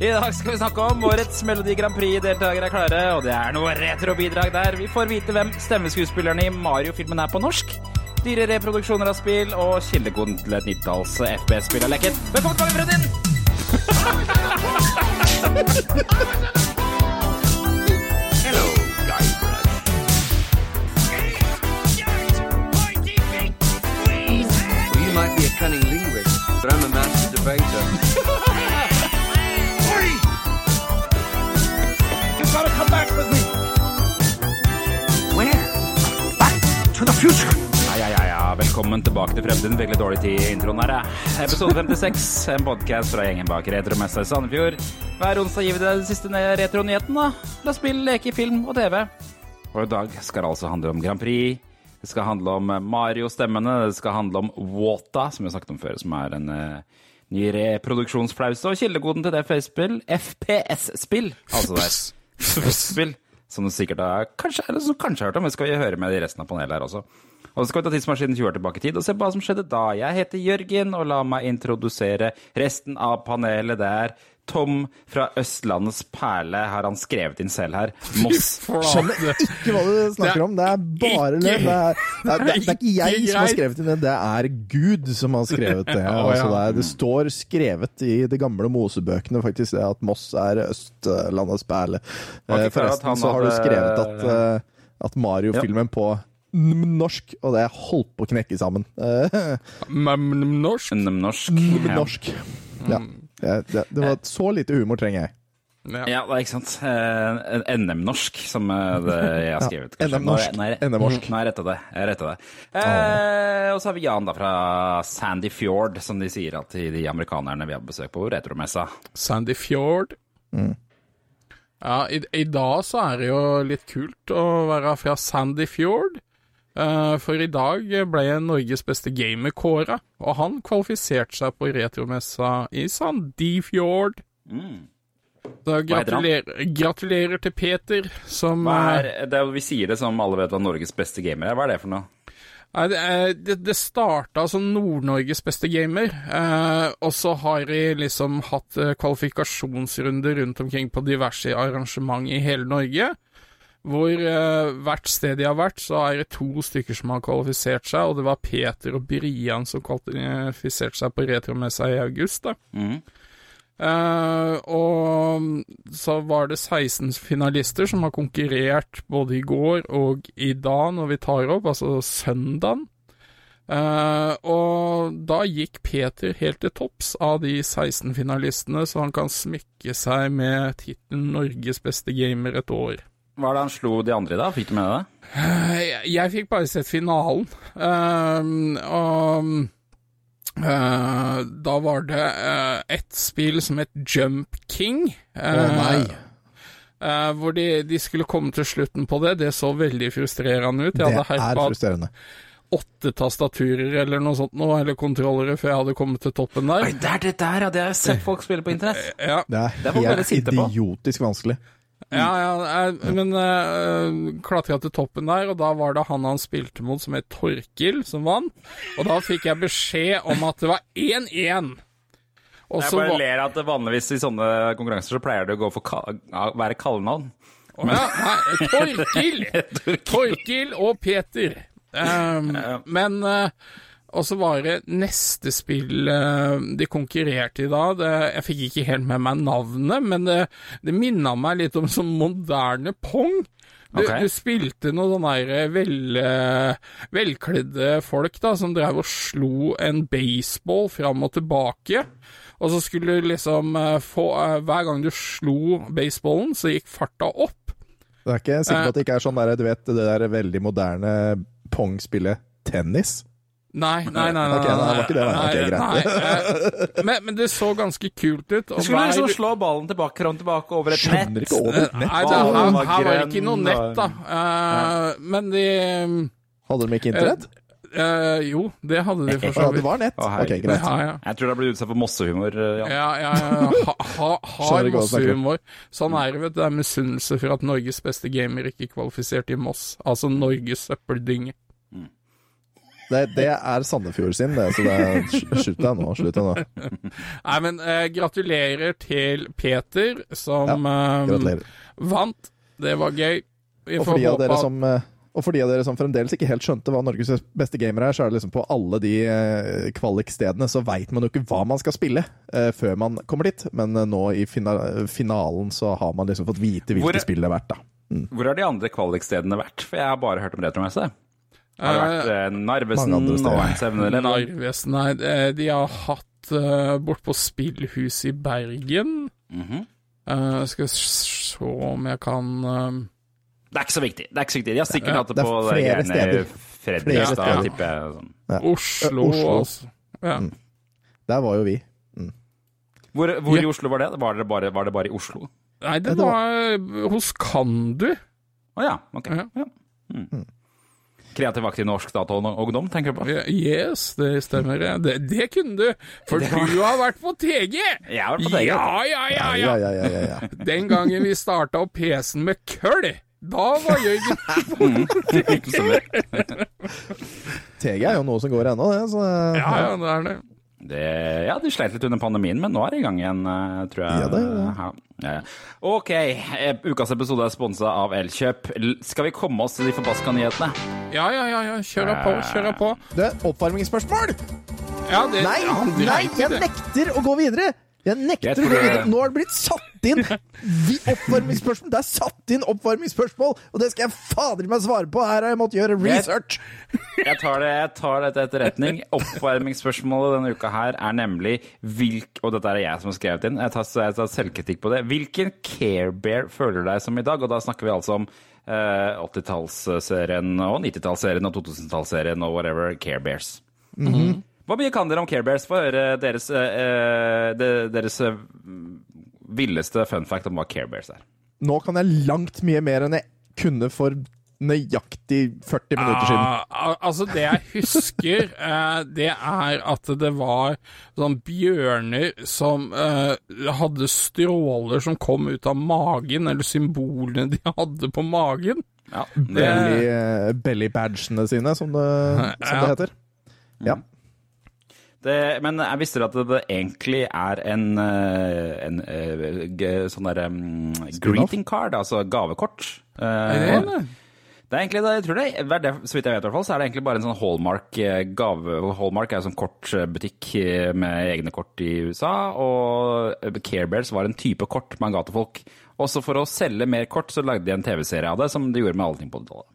I dag skal vi snakke om årets Melodi Grand Prix-deltakere er klare, og det er noe retrobidrag der. Vi får vite hvem stemmeskuespillerne i Mario-filmen er på norsk. Dyre reproduksjoner av spill og kildekoden til et 90-talls FPS-spill er lekket. Velkommen tilbake, Fredin! Well, you might be a cunning linguist, but I'm a master debater. Ja, ja, ja, ja. Velkommen tilbake til Fremtiden. Litt dårlig tid i introen her. jeg. Episode 56, en podkast fra gjengen bak Retromessa i Sandefjord. Hver onsdag gir vi deg den siste retronyheten, da. La spill, leke, film og TV. Og i dag skal det altså handle om Grand Prix. Det skal handle om Mario-stemmene. Det skal handle om Wata, som vi har snakket om før, som er en eh, ny reproduksjonsflause. Og kildekoden til det FPS-spill, FPS-spill, altså det er FPS-spill, som du sikkert har kanskje, eller som kanskje har hørt om. men skal vi høre med resten av panelet her også. Og så skal vi ta tidsmaskinen 20 år tilbake i tid og se på hva som skjedde da. Jeg heter Jørgen, og la meg introdusere resten av panelet. Det er Tom fra Østlandets perle, har han skrevet inn selv her. Moss. Skjønner ikke hva du snakker om. Det er bare løgn. Det det, det, det er ikke jeg som har skrevet inn det, det er Gud som har skrevet det. Altså, det, er, det står skrevet i de gamle Mosebøkene faktisk det at Moss er Østlandets perle. Eh, Forresten så har du skrevet at, eh, at Mario-filmen på norsk, og det holdt på å knekke sammen. Norsk? Norsk. Norsk. Ja. Det, det, var så lite humor trenger jeg. Ja. Ja, det er ikke sant. Eh, NM-norsk, som eh, det jeg har skrevet. Ja, NM-norsk. Nå har jeg retta det. Jeg det. Eh, og så har vi Jan da fra Sandy Fjord, som de sier at de amerikanerne vi har besøk på retromessa. Sandy Fjord. Ja, i, i dag så er det jo litt kult å være fra Sandy Fjord. Eh, for i dag ble Norges beste gamer kåra, og han kvalifiserte seg på retromessa i Sandefjord. Mm. Så gratulerer, gratulerer til Peter, som Hva eh, er, det, er- vi sier det som alle vet hva Norges beste gamer er. Hva er det for noe? Nei, det, er- det, det starta som Nord-Norges beste gamer, eh, og så har de liksom hatt eh, kvalifikasjonsrunder rundt omkring på diverse arrangement i hele Norge. Hvor eh, hvert sted de har vært, så er det to stykker som har kvalifisert seg, og det var Peter og Brian som kvalifiserte seg på retromessa i august. da. Mm. Eh, og så var det 16 finalister som har konkurrert både i går og i dag, når vi tar opp, altså søndagen. Eh, og da gikk Peter helt til topps av de 16 finalistene, så han kan smykke seg med tittelen 'Norges beste gamer' et år. Hva er det han slo de andre i da? Fikk du med deg det? Eh, Jeg, jeg fikk bare sett finalen, Uh, og uh, da var det uh, et spill som het Jump King. Å oh, nei. Uh, hvor de, de skulle komme til slutten på det. Det så veldig frustrerende ut. Jeg Det hadde er frustrerende. åtte tastaturer eller noe sånt, noe, eller kontrollere, før jeg hadde kommet til toppen der. Oi, det er det der, ja! Det har jeg sett folk spille på internett. Ja, Det er helt idiotisk vanskelig. Ja, ja men uh, klatra til toppen der, og da var det han han spilte mot som het Torkil, som vant. Og da fikk jeg beskjed om at det var 1-1. Jeg bare ler at vanligvis i sånne konkurranser så pleier det å gå for ka være kallenavn. Men... ja, nei, Torkil! Torkil og Peter. Um, men uh, Og så var det neste spill uh, de konkurrerte i da. Det, jeg fikk ikke helt med meg navnet, men det, det minna meg litt om sånn moderne pong. Du, okay. du spilte noen sånne vel, uh, velkledde folk da, som drev og slo en baseball fram og tilbake. Og så skulle du liksom få Hver gang du slo baseballen, så gikk farta opp. Det er ikke sikkert at det ikke er sånn der, du vet, det der veldig moderne pong-spillet tennis. Nei, nei, nei. nei, Ok, nei, det var ikke det, nei. Greit. nei, eh, men, men det så ganske kult ut. Du skulle liksom slå ballen tilbake, fram tilbake over et Skjønner nett. ikke over et nett. Nei, det, her, her var det ikke noe nett, da. Eh, men de Hadde de ikke internett? Uh, Jo, det hadde de for så vidt. det var nett. Oh, Ok, greit. Ja, ja. Jeg tror det har blitt utsatt for mossehumor. Ja, Ja, ja, ja. Ha, ha, har mossehumor. Sånn er det, vet du. Det er misunnelse for at Norges beste gamer ikke kvalifiserte i Moss. Altså Norges søppeldynge. Det, det er Sandefjord sin, det. Så det er, slutt deg nå. Slutt deg nå. Nei, men eh, gratulerer til Peter, som ja, Gratulerer. vant. Det var gøy. Vi Og får for, de håpe dere at- som, eh, og for de av dere som fremdeles ikke helt skjønte hva Norges beste gamer er, så er det liksom på alle de eh, kvalikstedene så veit man jo ikke hva man skal spille eh, før man kommer dit. Men eh, nå i fina finalen så har man liksom fått vite hvilke Hvor- spill det er verdt, da. Hvor har de andre kvalikstedene vært? For jeg har bare hørt om retromesse. Har det vært eh, Narvesen og en Seven Eleven. Narvesen Nei, eh, de har hatt uh, bort på Spillhuset i Bergen. Mm -hmm. uh, skal vi se om jeg kan uh... Det er ikke så viktig. Det er ikke så viktig. De har sikkert hatt det det på flere steder. Fredrikstad, ja. tipper jeg. Sånn. Ja. Oslo, Eh, Oslo. altså. Ja. Mm. Der var jo vi. Hvor, hvor Ja. i Oslo var det? Var det bare, var det bare i Oslo? Nei, det det var hos Kandu. Å ja, ok. Ja. Ja. Mm. Kreativ aktiv norsk dataungdom, tenker du på? Yes, det stemmer. Det, det kunne du, for du har vært på TG! Jeg har vært på TG. Ja, ja, ja, Ja, ja. ja, ja, ja, ja. Den gangen vi starta opp PC-en med køll, da var Jørgen på TG TG er jo noe som går ennå, det. Så, Ja, ja, det er det. Det, ja, de sleit litt under pandemien, men nå er det i gang igjen, eh, tror jeg. Ja, det. Ja, ja, ja. Ok, eh, ukas episode er sponsa av Elkjøp. Skal vi komme oss til de forbaska nyhetene? Ja, ja, ja, ja. kjør på, kjør på. Det er oppvarmingsspørsmål! Ja, det, Nei, nei, jeg nekter å gå videre! Jeg nekter Jeg tror Nå har det blitt satt inn oppvarmingsspørsmål! Det er satt inn oppvarmingsspørsmål, og det skal jeg fader meg svare på! Her har jeg måttet gjøre research! Jeg tar det, jeg tar det til etterretning. Oppvarmingsspørsmålet denne uka her er nemlig hvilk Og dette er jeg som har skrevet inn, jeg tar, jeg tar selvkritikk på det. Hvilken Care Bear føler du deg som i dag? Og da snakker vi altså om eh, 80-tallsserien og 90-tallsserien og 2000-tallsserien og whatever Care Bears. Hva mye kan dere om Care Bears? Få høre deres, eh, deres eh, villeste fun fact om hva Care Bears er. Nå kan jeg langt mye mer enn jeg kunne for nøyaktig 40 minutter siden. Ah, altså, det jeg husker, eh, det er at det var sånn bjørner som eh, hadde stråler som kom ut av magen, eller symbolene de hadde på magen. Ja, Belly, eh, belly badgene sine, som det, som Ja. det heter. Ja. Det, men jeg visste at det, egentlig er en, en, en eh, sånn derre um, greeting card, altså gavekort. Eh, Er det det? det er egentlig det, jeg tror det, er Så vidt jeg vet, i hvert fall, så er det egentlig bare en sånn Hallmark eh, gave. Hallmark er en sånn kortbutikk eh, med egne kort i USA, og Carebears Care Bears var en type kort man ga til folk. Også for å selge mer kort, så lagde de en TV-serie av det, som de gjorde med alle ting på det tallet.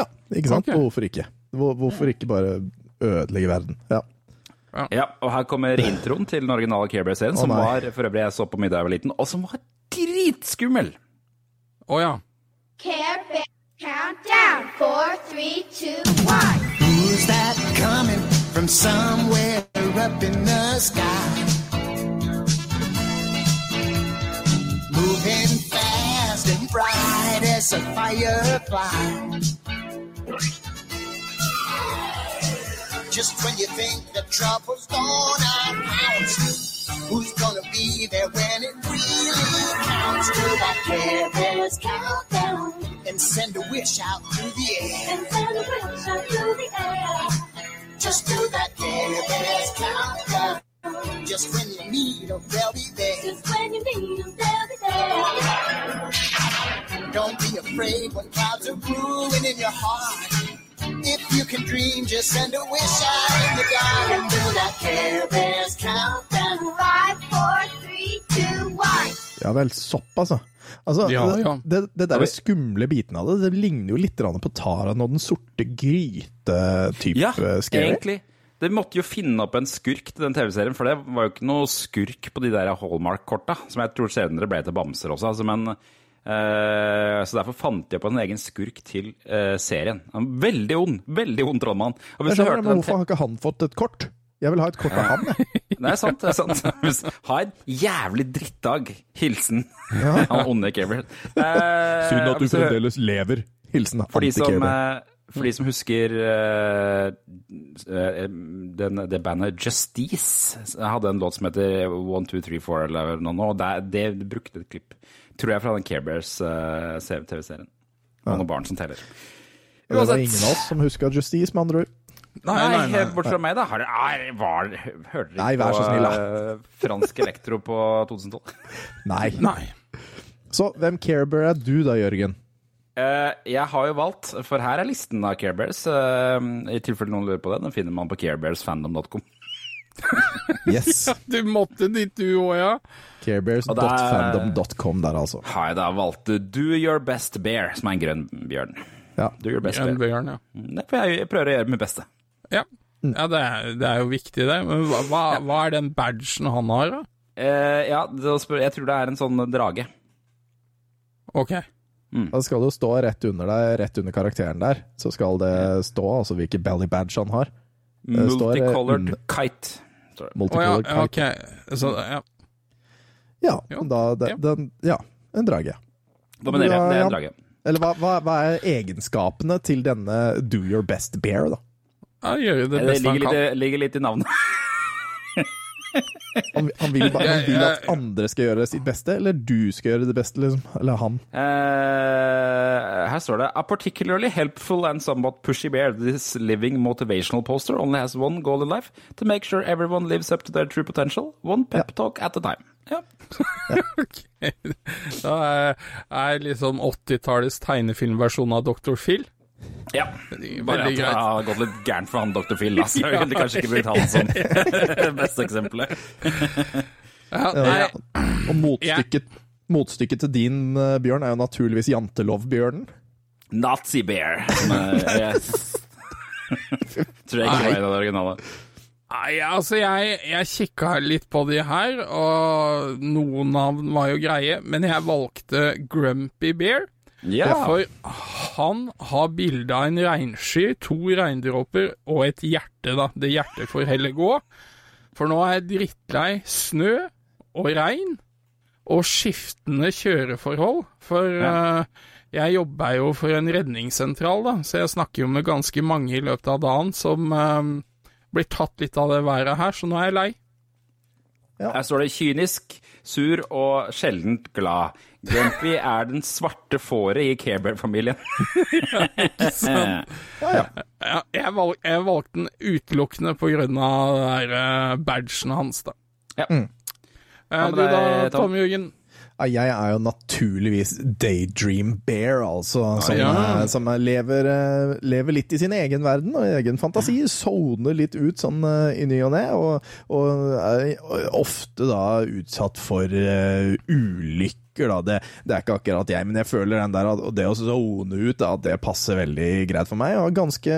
ja, ikke sant? Okay. Hvorfor ikke? Hvor, hvorfor ikke bare ødelegge verden? Ja. Ja, og her kommer introen til den originale Care Bear-serien, oh, som nei. var for øvrig jeg så på middag da jeg var liten, og som var dritskummel. Å ja. Care Bear countdown. Four, three, two, one. Who's that coming from somewhere up in the sky? Moving fast and bright as a firefly. Just when you think the trouble's gonna pounce, who's gonna be there when it really counts? Do that Care Bears countdown and send a wish out through the air. And send a wish out through the air. Just do that Care Bears countdown. Just when you need 'em, they'll be there. Just when you need them, they'll be there. Don't be afraid when clouds are brewing in your heart. If you can dream, just send a wish out in the dark and do that Care Bears countdown. Five, four, three, two, one. Ja vel, sopp, altså. Altså, Ja, ja. Det, det der skumle biten av det, det ligner jo litt på Taran og den sorte gryte-type Ja, scary. egentlig. De måtte jo finne opp en skurk til den TV-serien, for det var jo ikke noe skurk på de der Hallmark-korta, som jeg tror senere ble til bamser også. Altså, men, eh, så derfor fant jeg på en egen skurk til eh, serien. En veldig ond, veldig ond trollmann. Og hvis du hørte men hvorfor har ikke han fått et kort? Jeg vil ha et kort av han, jeg. Det er sant. det er sant. Ha en jævlig drittdag. Hilsen han onde Gabriel. Synd at du fremdeles lever. Hilsen For de som, for de som husker den, det bandet Justice hadde en låt som heter One, Two, Three, Four eller noe, og det, det brukte et klipp, tror jeg, fra den Care Bears eh, TV-serien. Og ja. barn som teller. Det var ingen av oss som huska Justice, med andre ord. Nei, nei, nei. bortsett fra meg, da. Har, er, var, hørte dere ikke på snill, eh, fransk elektro på 2012? Nei. Nei. Så hvem Care Bear er du da, Jørgen? Uh, jeg har jo valgt, for her er listen av Care Bears. eh, I tilfelle noen lurer på det. Den finner man på carebearsfandom.com. Yes. Du måtte dit, du òg, ja. Carebears.fandom.com der, altså. Hei, da valgte Do Your Best Bear, som er en grønn bjørn. Ja. Do Your Best Grønn Bear. bjørn, ja. Mm, Det får jeg, prøver å gjøre mitt beste. Ja, ja det, er, det er jo viktig, det. Men hva, hva, hva er den badgen han har, da? Eh, ja, jeg tror det er en sånn drage. Ok. Det skal jo stå rett under deg, rett under karakteren der, så skal det stå altså hvilke belly badge han har. Eh, Multicolored under- kite. Står oh, ja, Multicolored kite. ok. Så, ja. Ja, Jo. da, det, Ja. Den, ja, en drage. Dominerer. Ja, Det er en drage. Eller hva, hva, hva er egenskapene til denne Do Your Best Bear, da? ja gjør jo det Det beste han kan. Det ligger litt i navnet. Han, han, vil, bare, han vil at andre skal gjøre sitt beste, eller du skal gjøre det beste, liksom? Eller han? Uh, her står det A particularly helpful and somewhat pushy bear. This living motivational poster only has one goal in life. To make sure everyone lives up to their true potential. One pep talk at a time. Ja. Da er, er liksom 80-tallets tegnefilmversjon av Dr. Phil. Ja. Bare at det har gått litt gærent for han Dr. Phil. Altså. Jeg ville kanskje ikke blitt han som beste eksempelet. Ja, ja. Og motstykket, motstykket til din, eh, Bjørn, er jo naturligvis Jantelov-bjørnen. Nazi bear. Som jeg, tror jeg ikke var en av de originale. Nei, altså jeg, jeg kikka litt på de her, og noen navn var jo greie, men jeg valgte Grumpy Bear. Ja. For han har bilde av en regnsky, to regndråper og et hjerte, da. Det hjertet får heller gå. For nå er jeg drittlei snø og regn og skiftende kjøreforhold. For eh, jeg jobber jo for en redningssentral, da, så jeg snakker jo med ganske mange i løpet av dagen som uh, blir tatt litt av det været her, så nå er jeg lei. Her står det kynisk, sur og sjeldent glad. Grumpy er den svarte fåret i Care Bear-familien. Ja, jeg, valg, jeg valgte den utelukkende på grunn av der eh, badgen hans, da. Ja. Mm. du da? Tom Jørgen? Jeg er jo naturligvis Daydream Bear, altså. Som, Ja. eh, som er- lever, eh, lever litt i sin egen verden og egen fantasi. Soner litt ut sånn eh, i ny og ne, og, og er ofte da utsatt for eh, ulykker. Det, det er ikke akkurat jeg, men jeg føler den der og det å zone ut, at det passer veldig greit for meg. Jeg har ganske,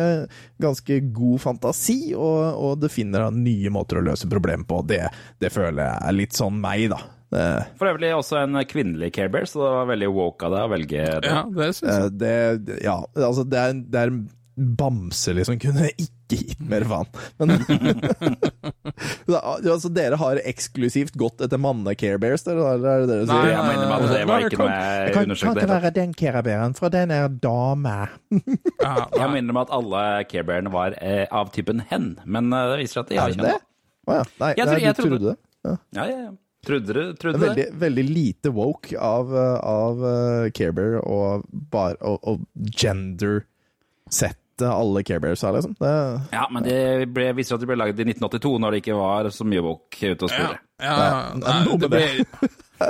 ganske god fantasi, og, og det finner nye måter å løse problemer på. Det, det føler jeg er litt sånn meg, da. Eh, For øvrig også en kvinnelig carebear, så det var veldig woke av deg å velge det. Ja, det synes jeg. Eh, Det, det- ja, altså det er, det er en bamse, liksom. Kunne ikke gitt mer faen. Men Da- altså, Dere har eksklusivt gått etter manne-carebears, dere, er det dere Nei. Jeg mener meg det var ikke noe jeg kan, kan ikke være den carebearen, for den er dame. Ja, Jeg minner meg at alle carebearene var eh, av typen hen, men eh, det viser seg at de har det ikke det? det. Å ja. Nei, Jeg tror- jeg, jeg trodde det. Ja. Ja, ja, ja. Trodde du Det trodde veldig, det? veldig lite woke av, av uh, Care Bear og, og, og gender-sette alle Care Bears her, liksom. Det, Ja, men det ble, viser at de ble laget i 1982, når det ikke var så mye woke ute og Ja, spille. ja, Ja, nei, noe det ble,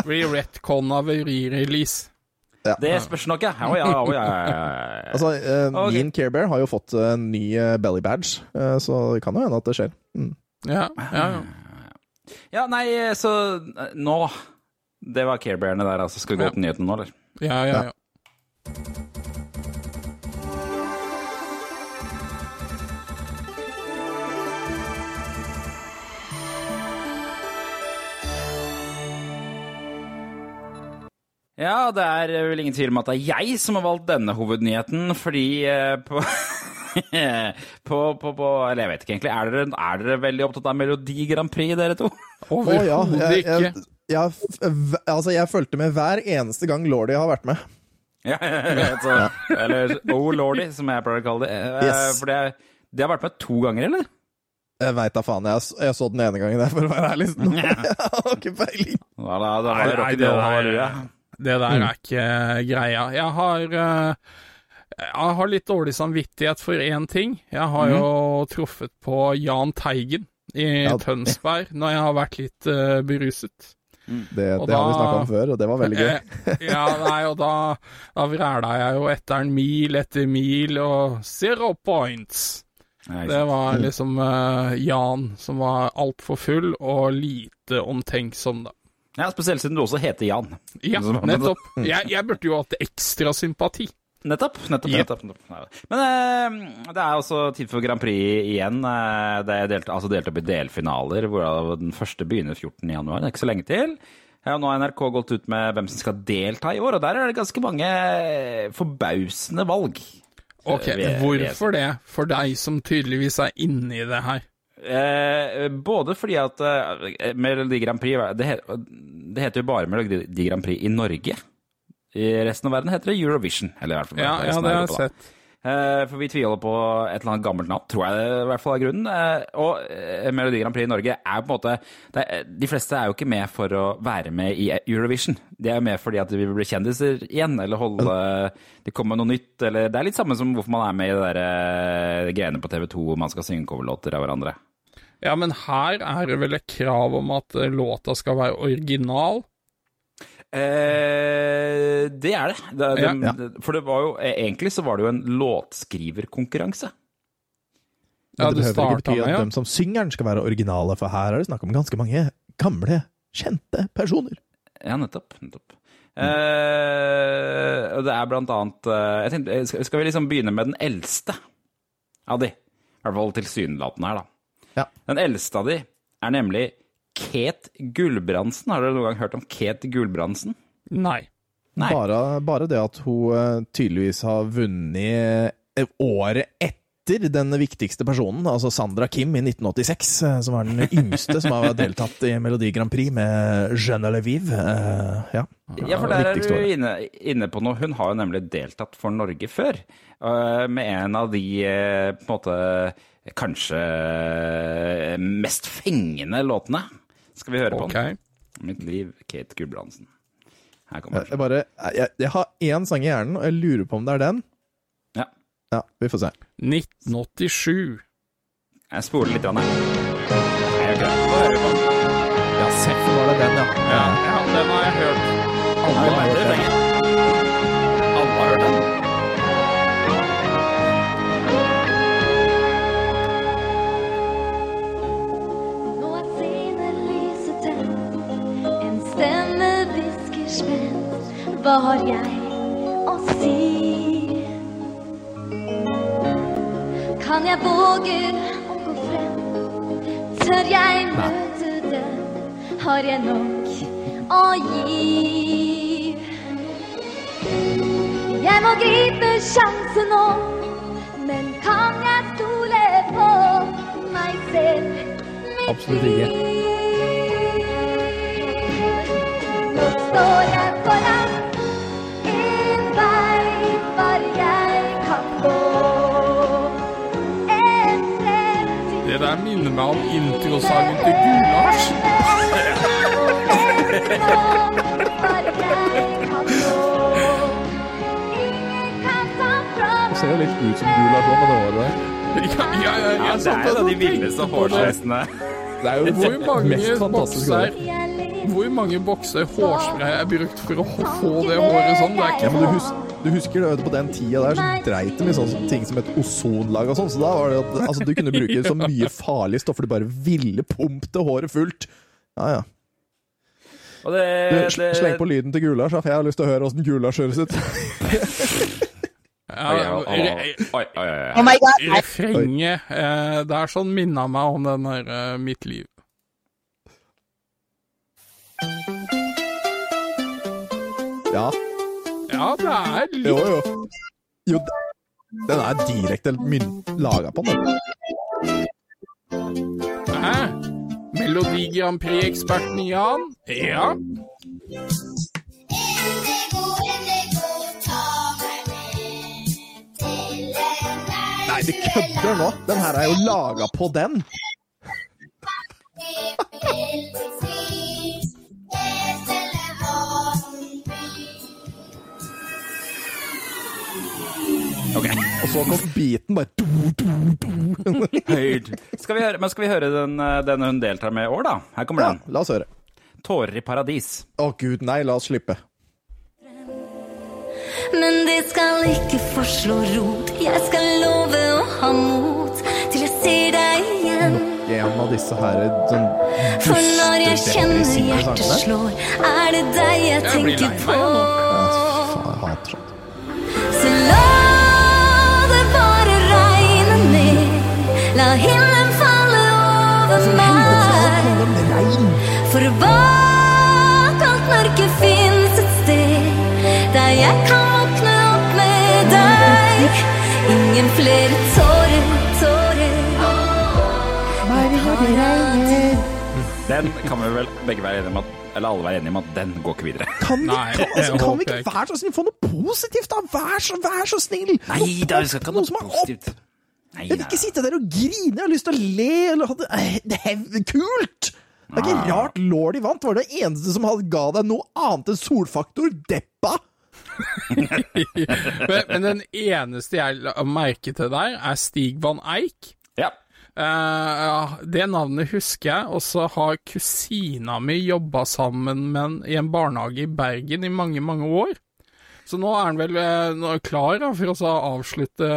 blir, retcon av re-release. Det spørs nok, ja. Oh, ja, oh, ja, ja, ja. Altså, eh, okay. min Care Bear har jo fått en ny eh, belly badge, eh, så det kan jo hende at det skjer. Mm. Ja, ja, ja. Ja, nei, så nå Det var Care Bearene der, altså. Skal vi gå Ja. til nyhetene nå, eller? ja, ja, ja. Ja, det er vel ingen tvil om at det er jeg som har valgt denne hovednyheten, fordi eh, på på, på, på Eller jeg vet ikke egentlig. Er dere, er dere veldig opptatt av Melodi Grand Prix, dere to? Ja, Overhodet jeg, ikke. jeg, jeg, altså, jeg fulgte med hver eneste gang Lordy har vært med. Ja, så, eller Oh Lordy, som jeg pleier å kalle det. Eh, Yes. For det, det har vært med to ganger, eller? Jeg veit da faen. Jeg, s- jeg så den ene gangen der, for å være ærlig. Jeg har ikke peiling. Det der- er ikke greia. Jeg har eh, Jeg har litt dårlig samvittighet for én ting. Jeg har jo truffet på Jahn Teigen i Ja. Tønsberg når jeg har vært litt uh, beruset. Det, Og det har vi da- snakka om før, og det var veldig gøy. Eh, ja, nei, og da, da vræla jeg jo etter en mil etter mil, og zero points. Det var liksom uh, Jan som var altfor full og lite omtenksom, da. ja, spesielt siden du også heter Jan. Ja, nettopp. Jeg, jeg burde jo hatt ekstra sympati. Nettopp. nettopp, nettopp, nettopp. Men eh, det er også tid for Grand Prix igjen. Eh, det er delt, altså delt opp i delfinaler, hvor den første begynner 14. januar. Det er ikke så lenge til. Ja, nå har NRK gått ut med hvem som skal delta i år, og der er det ganske mange eh, forbausende valg. Ok, Eh, hvorfor det? For deg som tydeligvis er inne i det her. Eh, både fordi at eh, Melodi Grand Prix det, het, det heter jo bare Melodi Grand Prix i Norge. I resten av verden heter det Eurovision. Eller i hvert fall Ja, ja det har jeg sett. Eh, for vi tviholder på et eller annet gammelt navn, tror jeg det i hvert fall er grunnen. Eh, og eh, Melodi Grand Prix i Norge er på en måte er, De fleste er jo ikke med for å være med i Eurovision. De er jo med fordi at de vil bli kjendiser igjen, eller holde Det kommer noe nytt, eller Det er litt samme som hvorfor man er med i det der eh, greiene på TV 2 hvor man skal synge coverlåter av hverandre. Ja, men her er det vel et krav om at låta skal være original? Eh, det er det. det, det, Ja. ja. for det var jo egentlig så var det jo en låtskriverkonkurranse. Ja, det det behøver ikke bety at ja. de som synger den skal være originale, for her er det snakk om ganske mange gamle, kjente personer. Ja, nettopp. nettopp. Eh, og det er blant annet eh, jeg tenkte, skal, skal vi liksom begynne med den eldste av de? I hvert fall tilsynelatende her, da. Ja. Den eldste av de er nemlig Ket Gulbrandsen. Har dere noen gang hørt om Ket Gulbrandsen? Nei. Nei. Bare, bare det at hun eh, tydeligvis har vunnet eh, året etter den viktigste personen, altså Sandra Kim i 1986, eh, som var den yngste som har deltatt i Melodi Grand Prix med Jeanne Levive. Ja. Ja, for der er du inne, inne på noe. Hun har jo nemlig deltatt for Norge før. med en av de på en måte kanskje mest fengende låtene. Skal vi høre på den? Mitt liv, Kate Gulbrandsen. Her kommer Jeg, bare, jeg, jeg har én sang i hjernen, og jeg lurer på om det er den. Ja. Ja, vi får se. 1987. Jeg spoler litt. grann her. Jeg gjør ikke det. På den. Ja, Seff var det den, ja. Ja, ja, den har jeg hørt. Alle har hørt den. Hva har jeg å si? Kan jeg våge å gå frem? Tør jeg møte den? Har jeg nok å gi? Jeg må gripe sjansen nå, men kan jeg stole på meg selv? Mitt Absolutt ikke. Nå står jeg der minner meg om introsangen til Gulasj. ser jo litt ut som gulasj òg, med det håret der. Ja, ja, ja, Ja, det er jo de tenkte villeste hårsveisene. Det er jo Hvor mange bokser. Hvor mange bokser hårspray er brukt for å få det håret sånn? Det er Ja, men du, hus du husker det, på den tida der så dreit de i sånne ting som et ozonlag og sånn, så da var det at altså, du kunne bruke så mye farlige stoffer du bare ville pumpte håret fullt. Ja, ja. Og det, Du, det, Sleng på lyden til Gulasj, for jeg har lyst til å høre åssen Gulasj høres ut. Refrenget eh, Det er sånn minna meg om den der uh, Mitt liv. Ja, Ja, det er litt jo. Jo, Jo, den er direkte laga på den. Hæ? Melodi Grand Prix-eksperten Jan? Ja. Nei, du kødder nå! Den her er jo laga på den! Ok, så kom beaten bare do, do, do. Høyd. Skal vi høre, men skal vi høre den, eh, den hun deltar med i år, da? Her kommer Ja, den. la oss høre. 'Tårer i paradis'. Å gud, nei, la oss slippe. Men det skal ikke forslå rot. Jeg skal love å ha mot til jeg ser deg igjen. En av disse her sånn For når jeg kjenner hjertet slår, er det deg jeg Jeg tenker på. Jeg hater sånt. La himmelen falle over meg. For bak alt mørket fins et sted der jeg kan våkne opp med deg. Ingen flere tårer, tårer. Den kan vi vel begge være enige om at Eller alle være enige om at den går ikke videre. Kan vi, Nei, kan, altså, kan vi ikke ikke. være så snill få noe positivt, da? Vær så, vær så snill! Nei da, vi skal ikke ha Noe noe er opp- positivt. Nei, Jeg vil ikke sitte der og grine, jeg har lyst til å le eller det, det er kult! Det er ikke rart Lordi vant, var det eneste som hadde ga deg noe annet enn solfaktor. Deppa! Men, men den eneste jeg la merke til der, er Stig van Eik. Ja. Uh, ja, det navnet husker jeg, og så har kusina mi jobba sammen med en i en barnehage i Bergen i mange, mange år. Så nå er han vel eh, nå er klar da, for å avslutte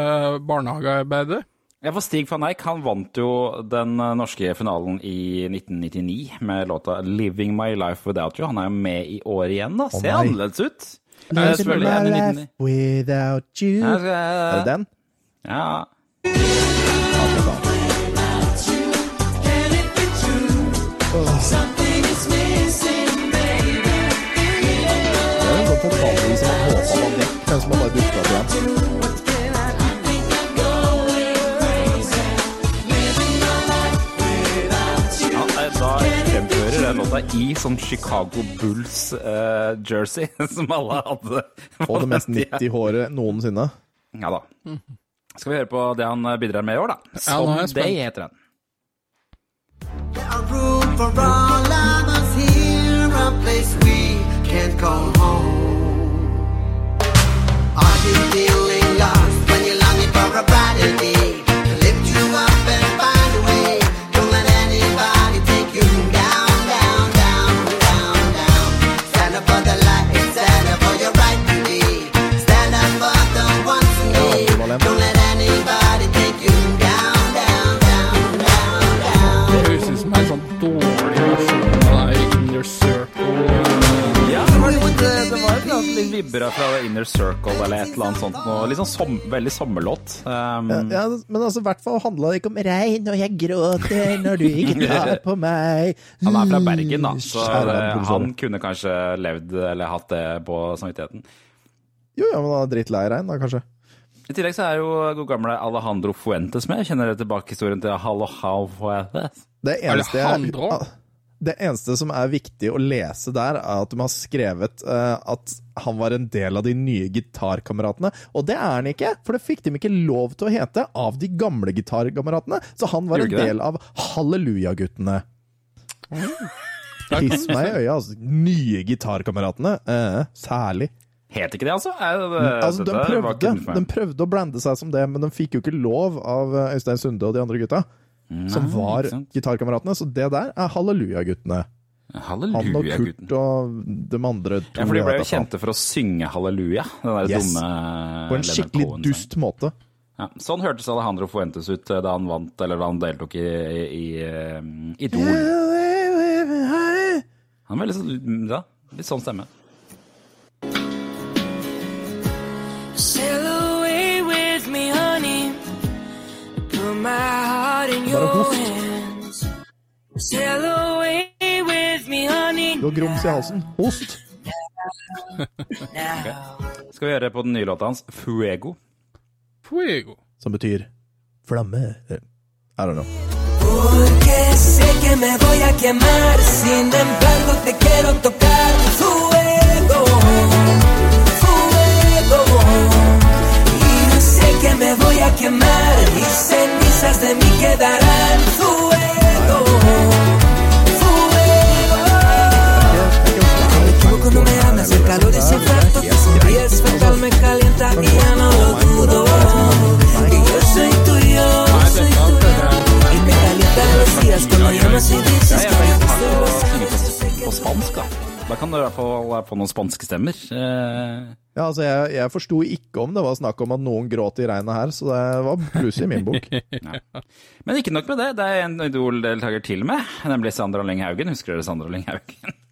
barnehagearbeidet. Ja, for Stig van Eijk han vant jo den eh, norske finalen i 1999 med låta 'Living My Life Without You'. Han er jo med i år igjen, da. Ser annerledes ut. Living det 1999. without you Ja, Er det så- den? Ja. Faen. Det er en som har bare dukka opp igjen. Ja, da fremfører den låta i sånn Chicago Bulls-jersey, som alle hadde. Og det mest 90-håret noensinne. Ja da. Skal vi høre på det han bidrar med i år, da? Ja, jeg spent. Someday heter den. There are room for all of us here, a place we can't call home. when you longing for a bridal litt, vibber fra The Inner Circle eller et eller annet sånt. Noe, litt sånn som, veldig sommerlåt. Um, Ja, men altså, i hvert fall handla det ikke om regn, og jeg gråter når du ikke tar på meg. han er fra Bergen, da, så Kjære eh, han kunne kanskje levd eller hatt det på samvittigheten. Jo, ja, men han er drittlei regn, da, kanskje. I tillegg så er jo god gamle Alejandro Fuentes med. Kjenner dere tilbake historien til Alejandro Fuentes? Det eneste, jeg, Alejandro? Det eneste som er viktig å lese der, er at de har skrevet uh, at han var en del av de nye gitarkameratene. Og det er han ikke, for det fikk de ikke lov til å hete av de gamle gitarkameratene. Så han var en det? del av Halleluja-guttene. Piss meg i øya, altså. Nye gitarkameratene. Uh, særlig. Het ikke det, altså? Er det, Altså, de, prøvde, de prøvde å blande seg som det, men de fikk jo ikke lov av eh, Øystein Sunde og de andre gutta. Som var gitarkameratene. Så det der er Halleluja-guttene. Halleluja, Han og. Kurt og de andre to. Ja, for de ble jo kjente for å synge halleluja. Den der Yes. dumme På en skikkelig dust måte. Ja, sånn hørtes Alejandro Fuentes ut eh, da han vant, eller da han deltok i, i, i eh, Idol. Han var litt sånn, ja, litt sånn stemme. Sail away with me, honey. Put my Sail away with me, honey. Du har grums i halsen. Host. okay. Skal vi høre på den nye låta hans, Fuego? Fuego. Som betyr flamme. Eh, I don't know. Porque sé que me voy a quemar, sin embargo te quiero tocar. Fuego, fuego. Y sé que me voy a quemar y cenizas de mí quedarán. Fuego, cuando me hablas, el calor es infarto, tu sonríes fatal, me calienta y ya no lo dudo. Que yo soy tuyo, soy tuya, y me calienta los días cuando llamas y dices que da. Kan du i hvert fall eh, få noen spanske stemmer. Eh, ja, altså Jeg, jeg forsto ikke om det var snakk om at noen gråt i regnet her, så det var pluss i min bok. Men ikke nok med det, det er en Idol-deltaker til med, nemlig Sandra Lyng Haugen. Husker dere Sandra Lyng Haugen?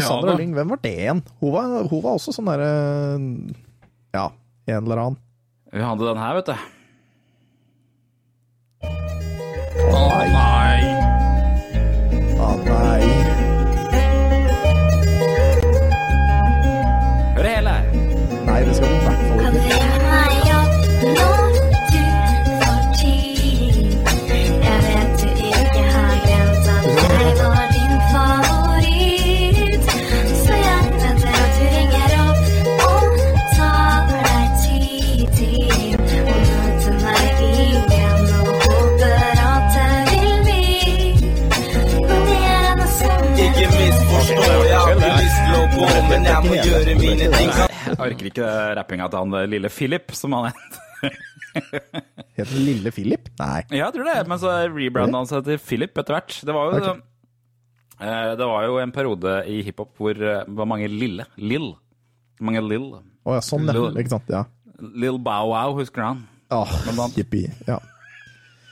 Og Sandra Lyng, hvem var det igjen? Hun var, hun var også sånn derre Ja, en eller annen. Hun hadde den her, vet du. Å nei. Å nei. Hør hele her. Nei, det skal du jeg må gjøre mine ting. Jeg orker ikke rappinga til han lille Philip, som han het. Het den Lille Philip? Nei. Ja, jeg tror det, men så rebranda han seg til Philip etter hvert. Det var jo, okay. det var jo en periode i hiphop hvor eh, det var mange lille. Lill. Mange lill. Å ja, sånn, ja. Lil- Ikke sant. Ja. Lill Bow Wow, husker du han? Åh, jippi. Ja.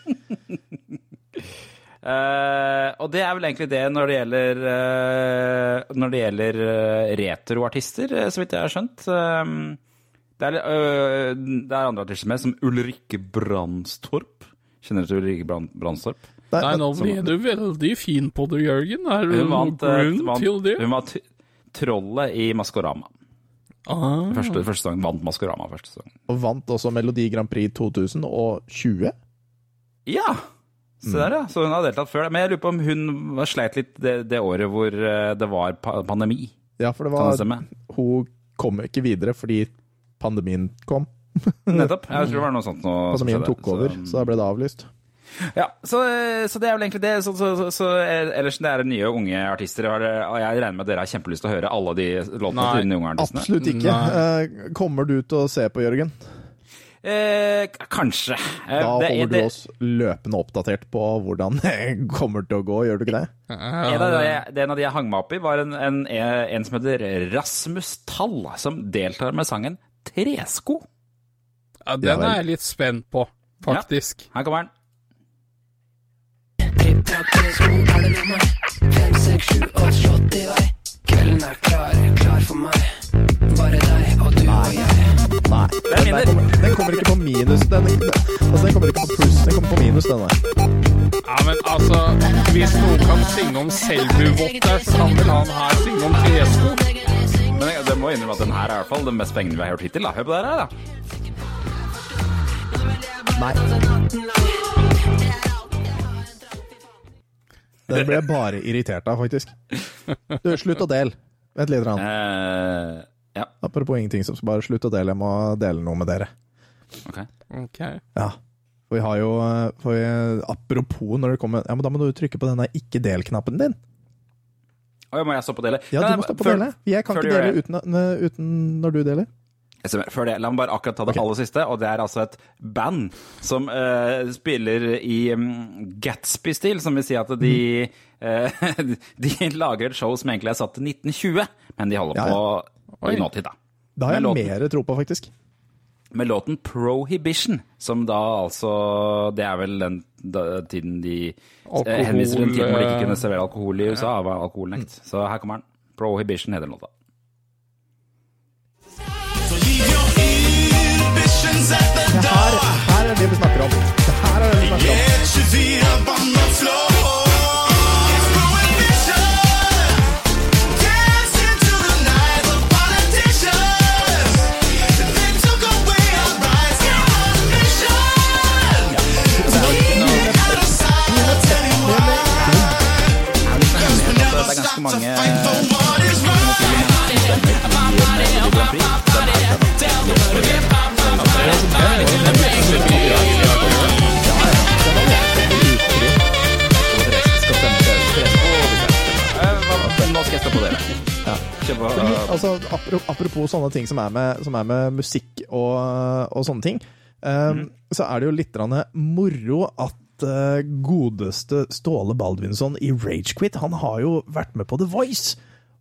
Eh, og det er vel egentlig det når det gjelder uh, Når det gjelder eh, retroartister, så vidt jeg har skjønt. Det, er, det er andre artister med, som Ulrikke Brandstorp. Kjenner du til Ulrikke Brand, Brandstorp? Nei, nå som- ble du veldig fin på det, Jørgen. Er det noen grunn til det? hun var trollet i Maskorama. Ah. Første, første sang, vant Maskorama første sesong. Og vant også Melodi Grand Prix 2020. Ja! Se der, ja. Så hun har deltatt før. Men jeg lurer på om hun sleit litt det, det året hvor eh, det var pandemi. Ja, for det var? Hun kom ikke videre fordi pandemien kom. Nettopp. Jeg tror det var noe sånt Noe, Pandemien tok over, så da ble det avlyst. Ja, så, så det er vel egentlig det. Så, så, så, så ellers det er nye unge artister, og jeg regner med at dere har kjempelyst til å høre alle de låtene Nei, til de unge artistene. Absolutt ikke. Nei. Kommer du til å se på, Jørgen? Eh, kanskje. Eh, Da det, holder det, du oss løpende oppdatert på hvordan det kommer til å gå, gjør du ikke det? En av, de, det en av de jeg hang meg opp i, var en, en, en som heter Rasmus Tall, som deltar med sangen Tresko. Ja, den er jeg litt spent på, faktisk. Ja, Her kommer den. Nei. Den, den, kommer, den kommer ikke på minus. Den, altså, den kommer ikke på pluss, den kommer på minus, den der. Ja, men altså, hvis noen kan synge om Selbu-votter, kan vel han her synge om tresko? Men jeg, det må innrømme at den her er i hvert fall den mest pengene vi har hørt hittil. Da. Hør på det her, da. Nei. Den ble jeg bare irritert av, faktisk. Du, slutt å dele. Vent litt. Rann. Eh, ja, Apropos ingenting, så bare slutt å dele. Jeg må dele noe med dere. ok. Ok. Ja. For vi har jo for vi, Apropos når det kommer Ja, men da må du trykke på denne ikke del-knappen din. Oi, må jeg stoppe å dele? Ja, du må stoppe å før- dele. Jeg kan ikke dele uten, uten når du deler. Før det, la meg bare akkurat ta det aller siste, og det er altså et band som uh, spiller i um, Gatsby-stil, som vil si at de, uh, de lager et show som egentlig er satt til 1920, men de holder Ja, på Oi. i nåtid, da. Da har jeg låten. mer tro på, faktisk. Med låten Prohibition, som da altså Det er vel den da, tiden de Alkohol, eh, henviser til en tid hvor de ikke eh, kunne servere alkohol i USA, av alkoholnekt. Så her kommer den. Prohibition heter den låta. Det her, her er det vi snakker om. Det her er det vi snakker om. Apropos sånne ting som er med, som er med musikk og, og sånne ting, um, så er det jo litt moro at uh, godeste Ståle Baldvinsson i Ragequit, han har jo vært med på The Voice.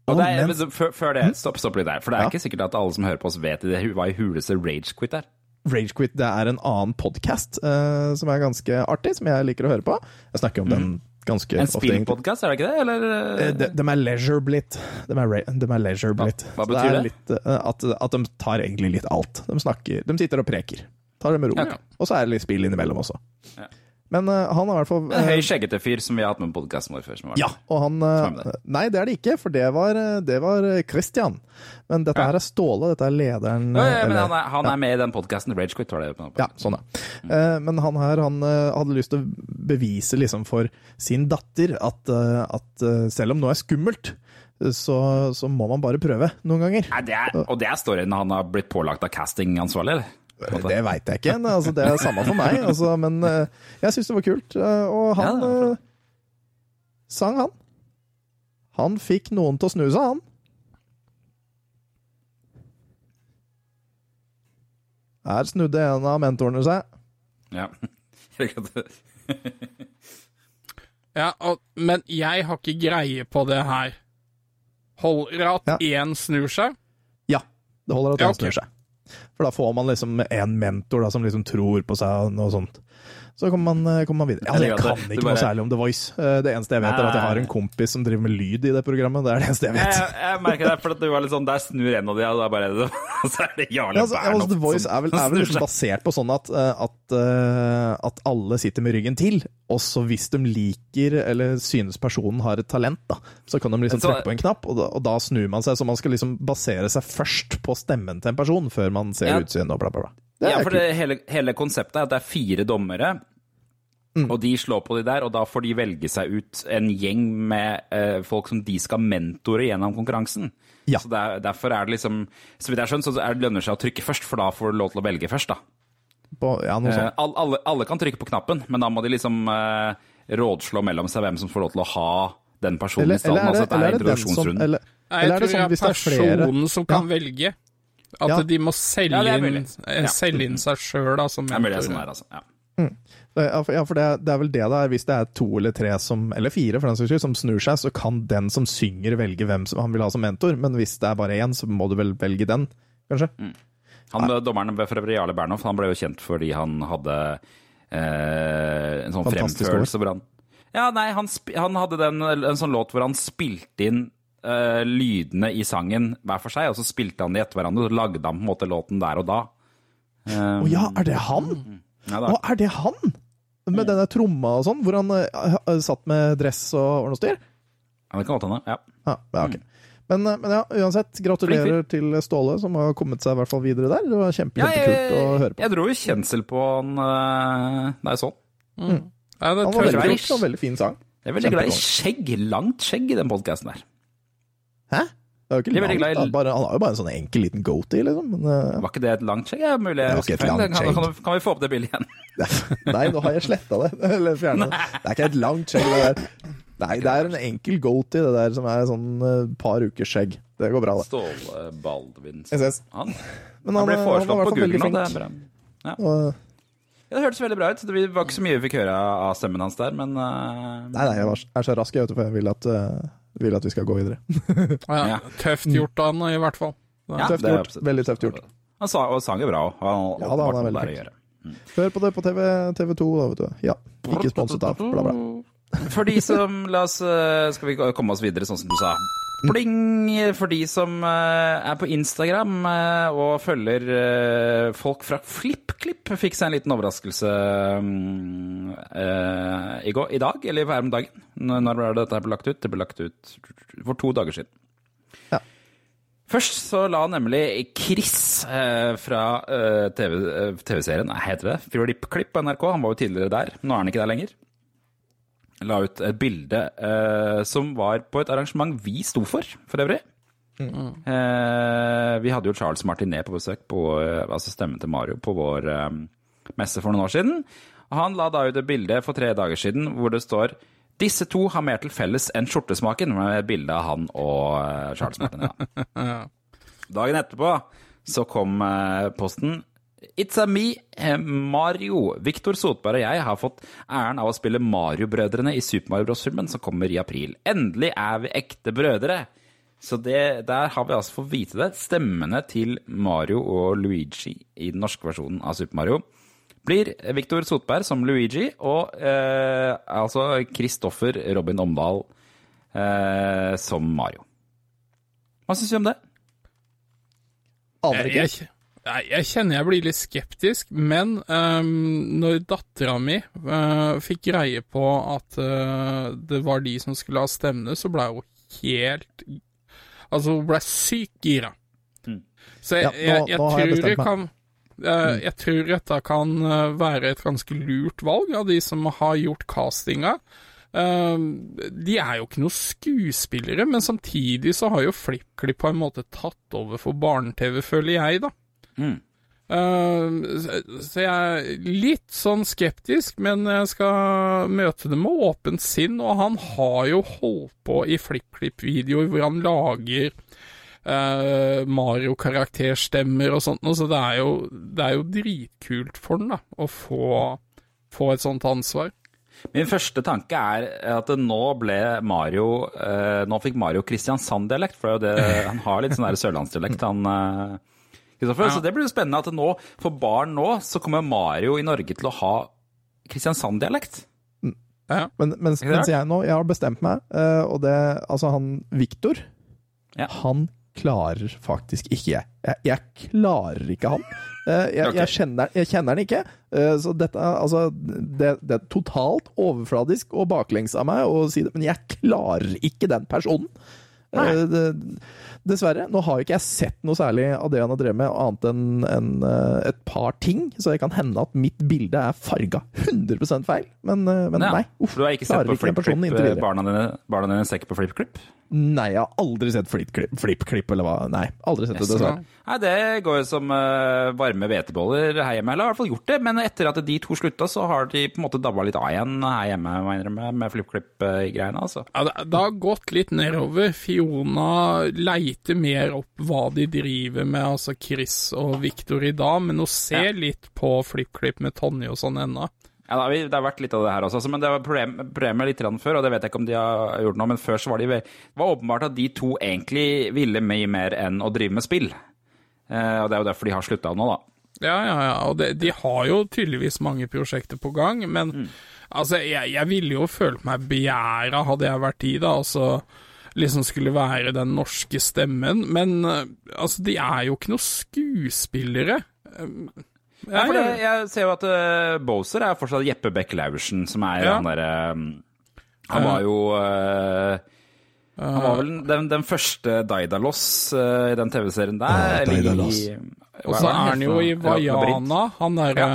Og det er, men før, før det, stopp, stopp litt der. For det er Ja. ikke sikkert at alle som hører på oss, vet det, hva i huleste ragequit er. Ragequit det er en annen podkast som er ganske artig, som jeg liker å høre på. Jeg snakker om den ganske. En spillpodkast, er det ikke det? Eller? Eh, De, de er leisure blitt. De er, de er leisure blitt. hva Så betyr det? det? Litt, eh, at, at de tar egentlig litt alt. De snakker, de sitter og preker. Tar det med ro. Ja. Og så er det litt spill innimellom også. Ja. Men uh, han har i hvert fall En høy eh, skjeggete fyr som vi har hatt med på podkasten vår før. Ja, og han er der. Nei, det er det ikke, for det var, det var Christian. Men dette Ja. her er Ståle. Dette er lederen Ja, ja, men eller- han er, han er med i den podkasten. Ragequit var det. på- Ja, sånn ja. Eh, Men han her han hadde lyst til å bevise liksom for sin datter at, at selv om noe er skummelt, så, så må man bare prøve noen ganger. Nei, det er, og det er storyen han har blitt pålagt av castingansvarlig, eller? Det veit jeg ikke. Altså, det er samme for meg. Altså, men eh, jeg syns det var kult. eh, Og han Ja, eh, sang, han. Han fikk noen til å snu seg, han. Her snudde en av mentorene seg. Ja. Ja, og, men jeg har ikke greie på det her. Holder det at Ja. snur seg? Ja, det holder at Ja, en snur seg. For da får man liksom en mentor da, som liksom tror på seg og noe sånt. Så kommer man, eh, kommer man videre. Ja, Jeg kan det- ikke bare... noe særlig om The Voice. Eh, Det eneste jeg vet, er at jeg har en kompis som driver med lyd i det programmet. Det er det eneste jeg vet. jeg, jeg merker det, for du var litt sånn Der snur en av de, og da bare Og så er det Jarle Ja, altså, ja, altså, The Voice er vel, er vel liksom basert på sånn at, eh, at, at alle sitter med ryggen til, og så hvis de liker eller synes personen har et talent, da, så kan de liksom trykke på en knapp, og da, og da snur man seg. Så man skal liksom basere seg først på stemmen til en person, før man ser Ja. utseendet og bla, bla, bla. Ja, for hele, hele konseptet er at det er fire dommere, Mm. og de slår på de der, og da får de velge seg ut en gjeng med eh, folk som de skal mentore gjennom konkurransen. Ja. Så det er, Derfor er det liksom Så vidt jeg skjønner, så er det lønner seg å trykke først, for da får du lov til å velge først, da. På, ja, noe Eh, alle, alle kan trykke på knappen, men da må de liksom eh, rådslå mellom seg hvem som får lov til å ha den personen Eller, i stallen. eller, er altså, det, eller er er det den som introduksjonsrunden. eller, Nei, eller jeg er det tror sånn det hvis er det er personen som kan velge. At Ja. de må selge, Ja, er inn, eh, Ja. selge inn seg sjøl da, som Det er mulig det er sånn her, altså. Ja. Ja, for, ja, for det, det er vel det det er. Hvis det er to eller tre som, eller fire for den saks skyld, som snur seg, så kan den som synger velge hvem som han vil ha som mentor. Men hvis det er bare én, så må du vel velge den, kanskje? Han, Dommeren for øvrig, Jarle Bernhoft, han ble jo kjent fordi han hadde eh, en sånn Fantastisk fremførelse hvor han Ja, nei, han, han hadde den, en sånn låt hvor han spilte inn eh, lydene i sangen hver for seg, og så spilte han de etter hverandre, og så lagde han på en måte låten der og da. Å ja, er det han? Ja. Å, er det han? Med denne tromma og sånn, hvor han eh, satt med dress og og styr? Ja, det kan godt hende. Ja. Ja, ja, okay. Men, eh, men ja, uansett, gratulerer til Ståle, som har kommet seg i hvert fall videre der. Det var kjempe, Ja, kjempekult å høre på. jeg dro jo kjensel på han uh, da jeg så han. Ja, det Han var veldig veldig fin sang. Jeg er veldig glad i skjegg. Langt skjegg i den podkasten der. Hæ? Det er jo ikke Jeg veldig langt, i- Bare, han har jo bare en sånn enkel liten goatee, liksom. Men, uh... Var ikke det et langt skjegg? Ja, mulig jeg husker feil. Kan, kan, kan vi få opp det bildet igjen? Nei, nå har jeg sletta det. Eller fjerna det. Det er ikke et langt skjegg, det der. Nei, det er en enkel goatee, det der, som er sånn uh, par ukers skjegg. Det går bra, det. Ståle Baldvin. Jeg ses. Han, Men han ble eh, foreslått var på Google nå. Det er bra. bra. Og, Ja, det hørtes veldig bra ut. Det var ikke så mye vi fikk høre av stemmen hans der, men uh... nei, nei, jeg var- er så rask, jeg, vet du, for jeg vil at, eh, vil at vi skal gå videre. Ja, Ja. Tøft gjort av han, i hvert fall. ja, tøft er gjort. Veldig tøft gjort. Han sa, og sang jo bra òg. Ja, da, han er veldig flink. gjøre. Hør på det på TV, TV2, da, vet du. Ja. Ikke sponset av, bla, bla. For de som La oss eh, Skal vi komme oss videre, sånn som du sa. Pling! For de som eh, er på Instagram eh, og følger eh, folk fra FlippKlipp, fikk seg en liten overraskelse mm, i, går, i dag, eller hver om dagen. Når ble dette her ble lagt ut? Det ble lagt ut for to dager siden. Ja. Først så la nemlig Chris eh, fra eh, TV-serien, nei, heter det, FlippKlipp på NRK, han var jo tidligere der, nå er han ikke der lenger la ut et bilde eh, som var på et arrangement vi sto for, for øvrig. Eh, vi hadde jo Charles Martinet på besøk, på, eh, altså stemmen til Mario, på vår eh, messe for noen år siden. Og han la da ut et bilde for tre dager siden hvor det står disse to har mer til felles enn skjortesmaken, med et bilde av han og eh, Charles Martinet. da. Dagen etterpå så kom posten It's a me, eh, Mario. Viktor Sotberg og jeg har fått æren av å spille Mario-brødrene i Super Mario Bros.-filmen som kommer i april. Endelig er vi ekte brødre. Så det, der har vi altså fått vite det. Stemmene til Mario og Luigi i den norske versjonen av Super Mario blir Viktor Sotberg som Luigi og eh, altså Kristoffer Robin Omdal eh, som Mario. Hva syns du om det? Aner Jeg, ikke. Jeg, nei, jeg kjenner jeg blir litt skeptisk, men um, når dattera mi uh, fikk greie på at uh, det var de som skulle ha stemmene, så ble hun helt Altså, hun ble sykt gira. Så jeg, Ja, nå- jeg, jeg, nå jeg tror jeg meg. kan eh, Jeg tror dette kan være et ganske lurt valg av de som har gjort castinga. Eh, de er jo ikke noen skuespillere, men samtidig så har jo FlippKlipp på en måte tatt over for barne-TV, føler jeg, da. Mm. Uh, så- jeg er litt sånn skeptisk, men jeg skal møte det med åpent sinn, og han har jo holdt på i FlippKlipp-videoer hvor han lager uh, Mario-karakterstemmer og sånt, så det er, jo, det er jo dritkult for han da, å få, få et sånt ansvar. Min første tanke er at nå ble Mario eh, Nå fikk Mario Kristiansand-dialekt, for det er jo det, han har litt sånn sørlandsdialekt, han eh, Kristoffer. Så det blir jo spennende at nå, for barn nå, så kommer Mario i Norge til å ha Kristiansand-dialekt. Ja. Men, mens, mens jeg nå Jeg har bestemt meg, eh, og det Altså, han Viktor, Ja. han klarer faktisk ikke jeg. Jeg, jeg klarer ikke han. Eh, jeg, okay. jeg, kjenner, jeg kjenner han ikke. Eh, så dette Altså, det, det er totalt overfladisk og baklengs av meg å si det, men jeg klarer ikke den personen. Nei. det, dessverre. Nå har jo ikke jeg sett noe særlig av det han har drevet med, annet enn enn, eh, et par ting. Så det kan hende at mitt bilde er farga 100 feil. Men, eh, men Ja. nei. Uff, du har ikke sett på FlippKlipp? eh. Barna dine, barna dine ser ikke på FlippKlipp? Nei, jeg har aldri sett FlippKlipp, flip eller hva. Nei, aldri sett det, dessverre. Nei, det går jo som uh, varme hveteboller her hjemme. Eller har i hvert fall gjort det. Men etter at de to slutta, så har de på en måte dabba litt av igjen her hjemme, må jeg innrømme, med FlippKlipp-greiene, altså. Ja, det, det har gått litt nedover. Fiona leiter mer opp hva de driver med, altså Chris og Victor i dag, men å se ja. litt på FlippKlipp med Tonje og sånn ennå. Ja, Det har vært litt av det her også, altså, men det var problem, problemet litt grann før, og det vet jeg ikke om de har gjort nå, men før så var det var åpenbart at de to egentlig ville mye mer enn å drive med spill. Eh, og det er jo derfor de har slutta nå, da. Ja, ja, ja, og det, de har jo tydeligvis mange prosjekter på gang, men Mm. altså, jeg, jeg ville jo følt meg begjæra hadde jeg vært de, da, altså liksom skulle være den norske stemmen, men eh, altså, de er jo ikke noen skuespillere. Um, Ja, for det, jeg ser jo at uh, Bowser er fortsatt Jeppe Beck Laursen, som er Ja. han derre um, Han var jo uh, Han var vel den, den første Daidalos uh, i den TV-serien der. Ja, eller i- Og så er han jo i Ja, Vaiana, han derre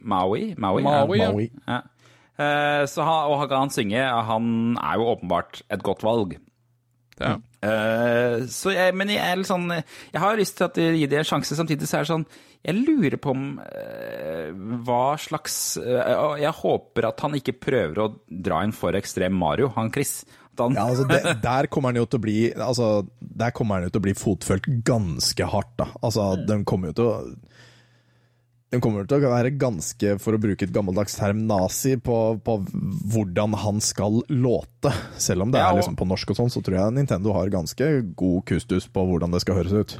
Maui? Maui, Maui, ja. Maui. ja. Eh, så han, og han kan synge. Han er jo åpenbart et godt valg. ja. Uh, så jeg, men jeg er litt sånn Jeg har lyst til at de gir det en sjanse, samtidig så er det sånn Jeg lurer på om uh, hva slags uh, Jeg håper at han ikke prøver å dra inn for ekstrem Mario, han Chris. Han, Ja, altså det, der kommer han jo til å bli altså, Der kommer han jo til å bli fotfølt ganske hardt, da. Altså, de kommer jo til å den kommer til å være ganske, for å bruke et gammeldags term, nazi på, på hvordan han skal låte. Selv om det Ja, er liksom på norsk og sånn, så tror jeg Nintendo har ganske god kustus på hvordan det skal høres ut.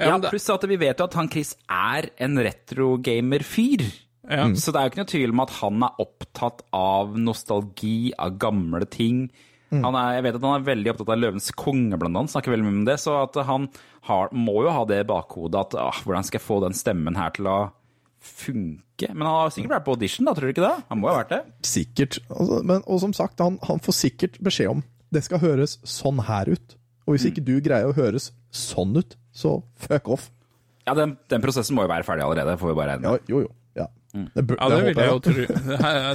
ja, pluss at vi vet jo at han Chris er en retrogamer-fyr. Ja. Så det er jo ikke noe tvil om at han er opptatt av nostalgi, av gamle ting. Han er, jeg vet at han er veldig opptatt av Løvens konge, blant annet. Snakker veldig mye om det. Så at han har, må jo ha det i bakhodet at ah, hvordan skal jeg få den stemmen her til å funke? Men han har sikkert vært på audition, da, tror du ikke det? Han må jo ha vært det. Sikkert. Altså, men, og som sagt, han, han får sikkert beskjed om det skal høres sånn her ut. Og hvis ikke du greier å høres sånn ut, så fuck off. Ja, den, den prosessen må jo være ferdig allerede, får vi bare regne Ja, jo, jo. Ja. Det, bør- Ja, det, vil håper jeg jo tro.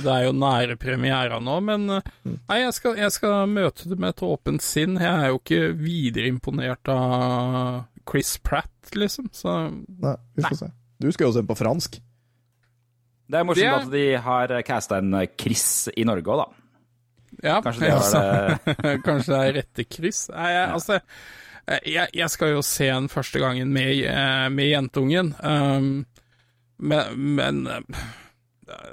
Det er- jo nære premiera nå, men eh, nei, jeg skal, jeg skal møte det med et åpent sinn. Jeg er jo ikke videre imponert av Chris Pratt, liksom, så Nei, vi får se. Du skal jo se den på fransk. Det er morsomt Det at de har casta en Chris i Norge òg, da. ja. Kanskje det var det Kanskje det er rette Chris. Nei, jeg, altså, jeg, jeg skal jo se den første gangen med, eh, med jentungen, um, men, men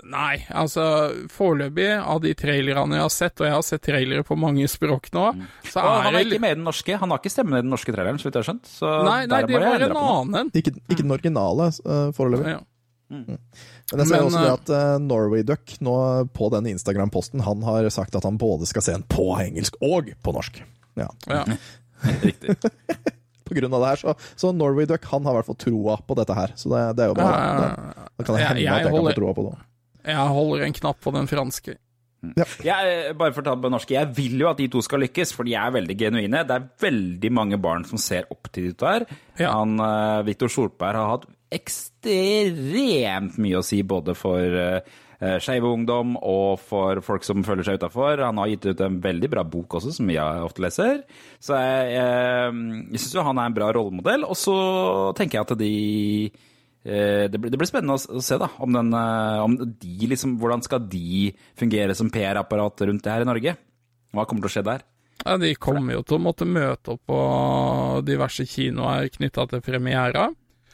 Nei, altså foreløpig av de trailerne jeg har sett, og jeg har sett trailere på mange språk nå, så Og han er er ikke med i den norske. Han har ikke stemme i den norske traileren, så vidt jeg har skjønt. Så Nei, nei, det jeg var en annen en. Ikke, ikke den originale uh, foreløpig. Ja. Men jeg ser Men, også det eh, at uh, Norway Duck nå på den Instagram-posten Han har sagt at han både skal se en på engelsk og på norsk. Ja. Ja. Riktig. På grunn av det her, så, så Norway Duck han har i hvert fall troa på dette her. Så det, det er jo bra. Ja, ja, Da, da kan det Jeg- hende jeg at jeg kan få troa på det. Jeg holder en knapp på den franske. Jeg, bare for å ta det på norsk, jeg vil jo at de to skal lykkes, for de er veldig genuine. Det er veldig mange barn som ser opp til de to her. Ja. Han, uh, Viktor Solberg har hatt ekstremt mye å si både for uh, skeive ungdom og for folk som føler seg utafor. Han har gitt ut en veldig bra bok også, som jeg ofte leser. Så jeg, jeg, jeg syns jo han er en bra rollemodell. Og så tenker jeg at de Eh, Det blir, det blir spennende å å se da, om, den, eh, om de liksom, hvordan skal de fungere som PR-apparat rundt det her i Norge. Hva kommer til å skje der? Ja, de kommer jo til å måtte møte opp på diverse kinoer knytta til premiera.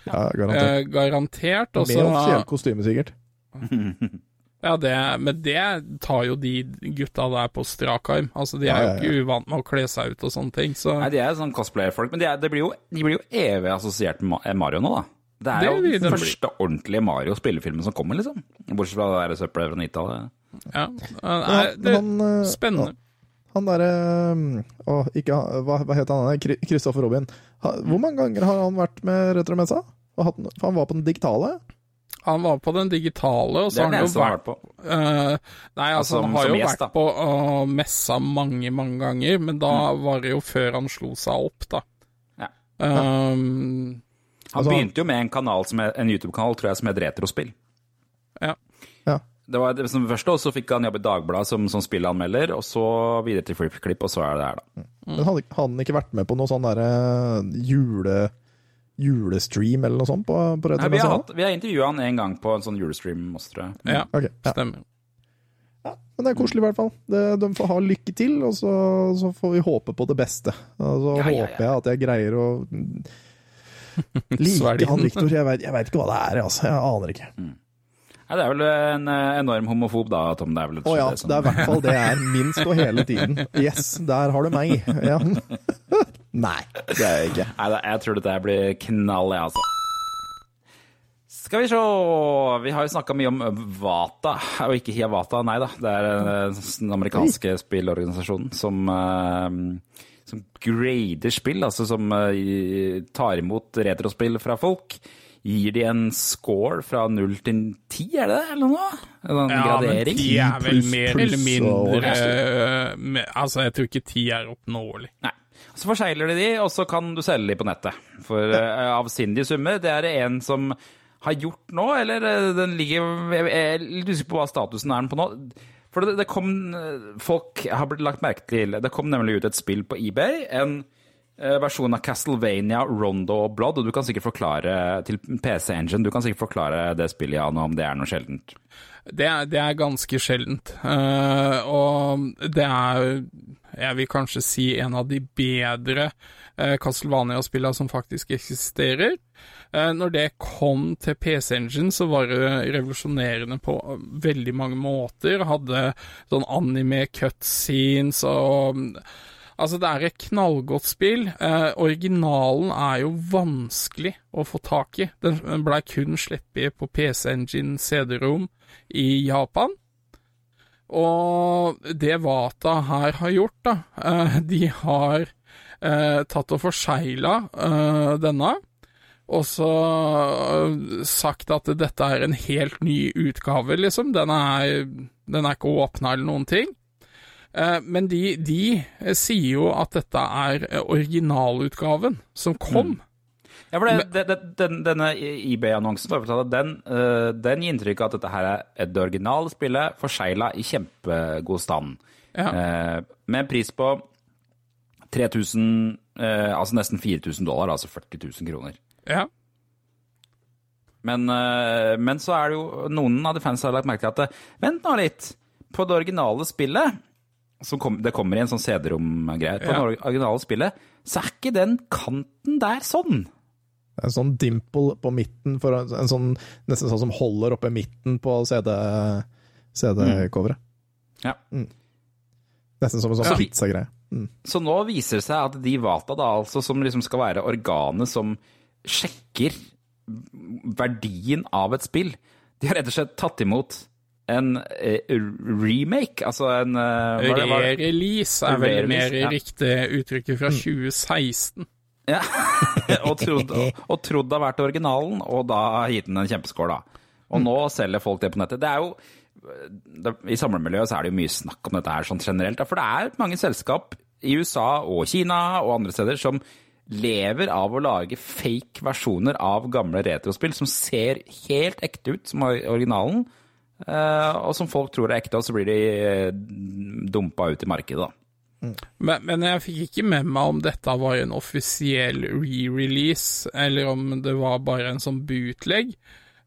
Ja, garantert. Eh, garantert. også, Med offisielt kostyme, sikkert. Ja, det, men det tar jo de gutta der på strak arm. Altså, de er Ja, ja, jo ikke uvant med å kle seg ut og sånne ting, så Nei, De er sånn cosplayer-folk, men de, er, de, blir jo, de blir jo evig assosiert med Mario nå, da. Det er Det jo den første ordentlige Mario-spillefilmen som kommer, liksom. Bortsett fra det der søppelet fra 90-tallet. ja. Ja, det, er eh, spennende. Han derre Å, ikke Hva, hva het han? Kri- Kristoffer Robin. Hvor mange ganger har han vært med Retromessa? For han var på den digitale? Han var på den digitale, og så har han jo vært på. uh, nei, altså, Altså, han har jo gjest, da. vært på uh, messa mange, mange ganger, men da var det jo før han slo seg opp, da. Ja. Um, Han Altså, begynte jo med en kanal, som er, en YouTube-kanal tror jeg, som het Retrospill. ja. Ja. Det var det som første, og så fikk han jobb i Dagbladet som, som spillanmelder, og så videre til FlipKlipp, og så er det her, da. Men hadde, han ikke vært med på noe sånn derre jule, julestream eller noe sånt på, på Nei, vi har, hatt- vi har intervjua han en gang på en sånn julestream også, tror jeg. ja, Ok, ja. stemmer. Men det er koselig i hvert fall. Det, de får ha lykke til, og så, så får vi håpe på det beste. Og så Ja, ja, ja. håper jeg at jeg greier å like han. Viktor. Jeg vet ikke hva det er, altså. Jeg aner ikke. Nei, det er vel en eh, enorm homofob, da, Tom. Det er vel Å ja, som- det er i hvert fall det jeg er minst og hele tiden. Yes, der har du meg. Ja. Nei, det er jeg ikke. Nei, jeg tror dette blir knall, jeg, altså. Skal vi se Vi har jo snakka mye om Vata, og ikke Hiawata, nei da. Det er eh, den amerikanske spillorganisasjonen som eh, som grader spill, altså som eh, tar imot retrospill fra folk. Gir de en score fra null til ti, er det det, eller noe? En sånn Ja, men gradering? ti er vel mer eller mindre eh, Altså, jeg tror ikke ti er oppnåelig. Nei. Så forsegler de de, og så kan du selge de på nettet. For uh, avsindige summer. Det er det en som har gjort nå, eller eh, den ligger Jeg er litt usikker på hva statusen er den på nå. For det, det kom eh, Folk har blitt lagt merke til Det kom nemlig ut et spill på eBay. En eh, versjon av Castlevania, Rondo og Blood. Og du kan sikkert forklare til PC Engine Du kan sikkert forklare det spillet, Jan, om det er noe sjeldent. Det er, det er ganske sjeldent. Uh, og det er, jeg vil kanskje si, en av de bedre uh, Castlevania-spillene som faktisk eksisterer. Eh, når det kom til PC Engine, så var det revolusjonerende på veldig mange måter. Hadde sånn anime cutscenes og Altså, det er et knallgodt spill. Eh, originalen er jo vanskelig å få tak i. Den blei kun sluppet på PC Engine CD-rom i Japan. Og det Vata her har gjort, da eh, De har eh, tatt og forsegla eh, denne. Og så eh, sagt at dette er en helt ny utgave, liksom. Den er, den er ikke åpna eller noen ting. Eh, Men de, de eh, sier jo at dette er eh, originalutgaven som kom. Ja, for det, det, den, Denne eBay-annonsen den, den gir inntrykk av at dette her er det originale spillet, forsegla i kjempegod stand. Ja. Med en pris på 3000 eh, Altså nesten 4000 dollar, altså 40 000 kroner. Ja. Men, eh, men så er det jo noen av de fans har lagt merke til at eh, Vent nå litt! På det originale spillet som kom, Det kommer i en sånn CD-rom-greie. På Ja. det originale spillet så er ikke den kanten der sånn. En sånn dimple på midten, for en, sånn, nesten sånn som holder oppe midten på CD CD-coveret. Ja. Mm. Nesten som en sånn Ja. pizzagreie. Mm. Så nå viser det seg at de Vata, da, altså, som liksom skal være organet som sjekker verdien av et spill, de har rett og slett tatt imot en eh, remake, altså en eh, er er? Re-release er vel mer ja. riktig uttrykket fra 2016. Ja. og, trodd, og trodd det har vært originalen, og da gitt den en kjempeskål, da. Og nå selger folk det på nettet. Det er jo det, I samlemiljøet så er det jo mye snakk om dette her sånn generelt. Da, for det er mange selskap i USA og Kina og andre steder som lever av å lage fake versjoner av gamle retrospill som ser helt ekte ut som originalen, eh, og som folk tror er ekte, og så blir de eh, dumpa ut i markedet, da. Men, men jeg fikk ikke med meg om dette var en offisiell re-release, eller om det var bare en sånn bootleg.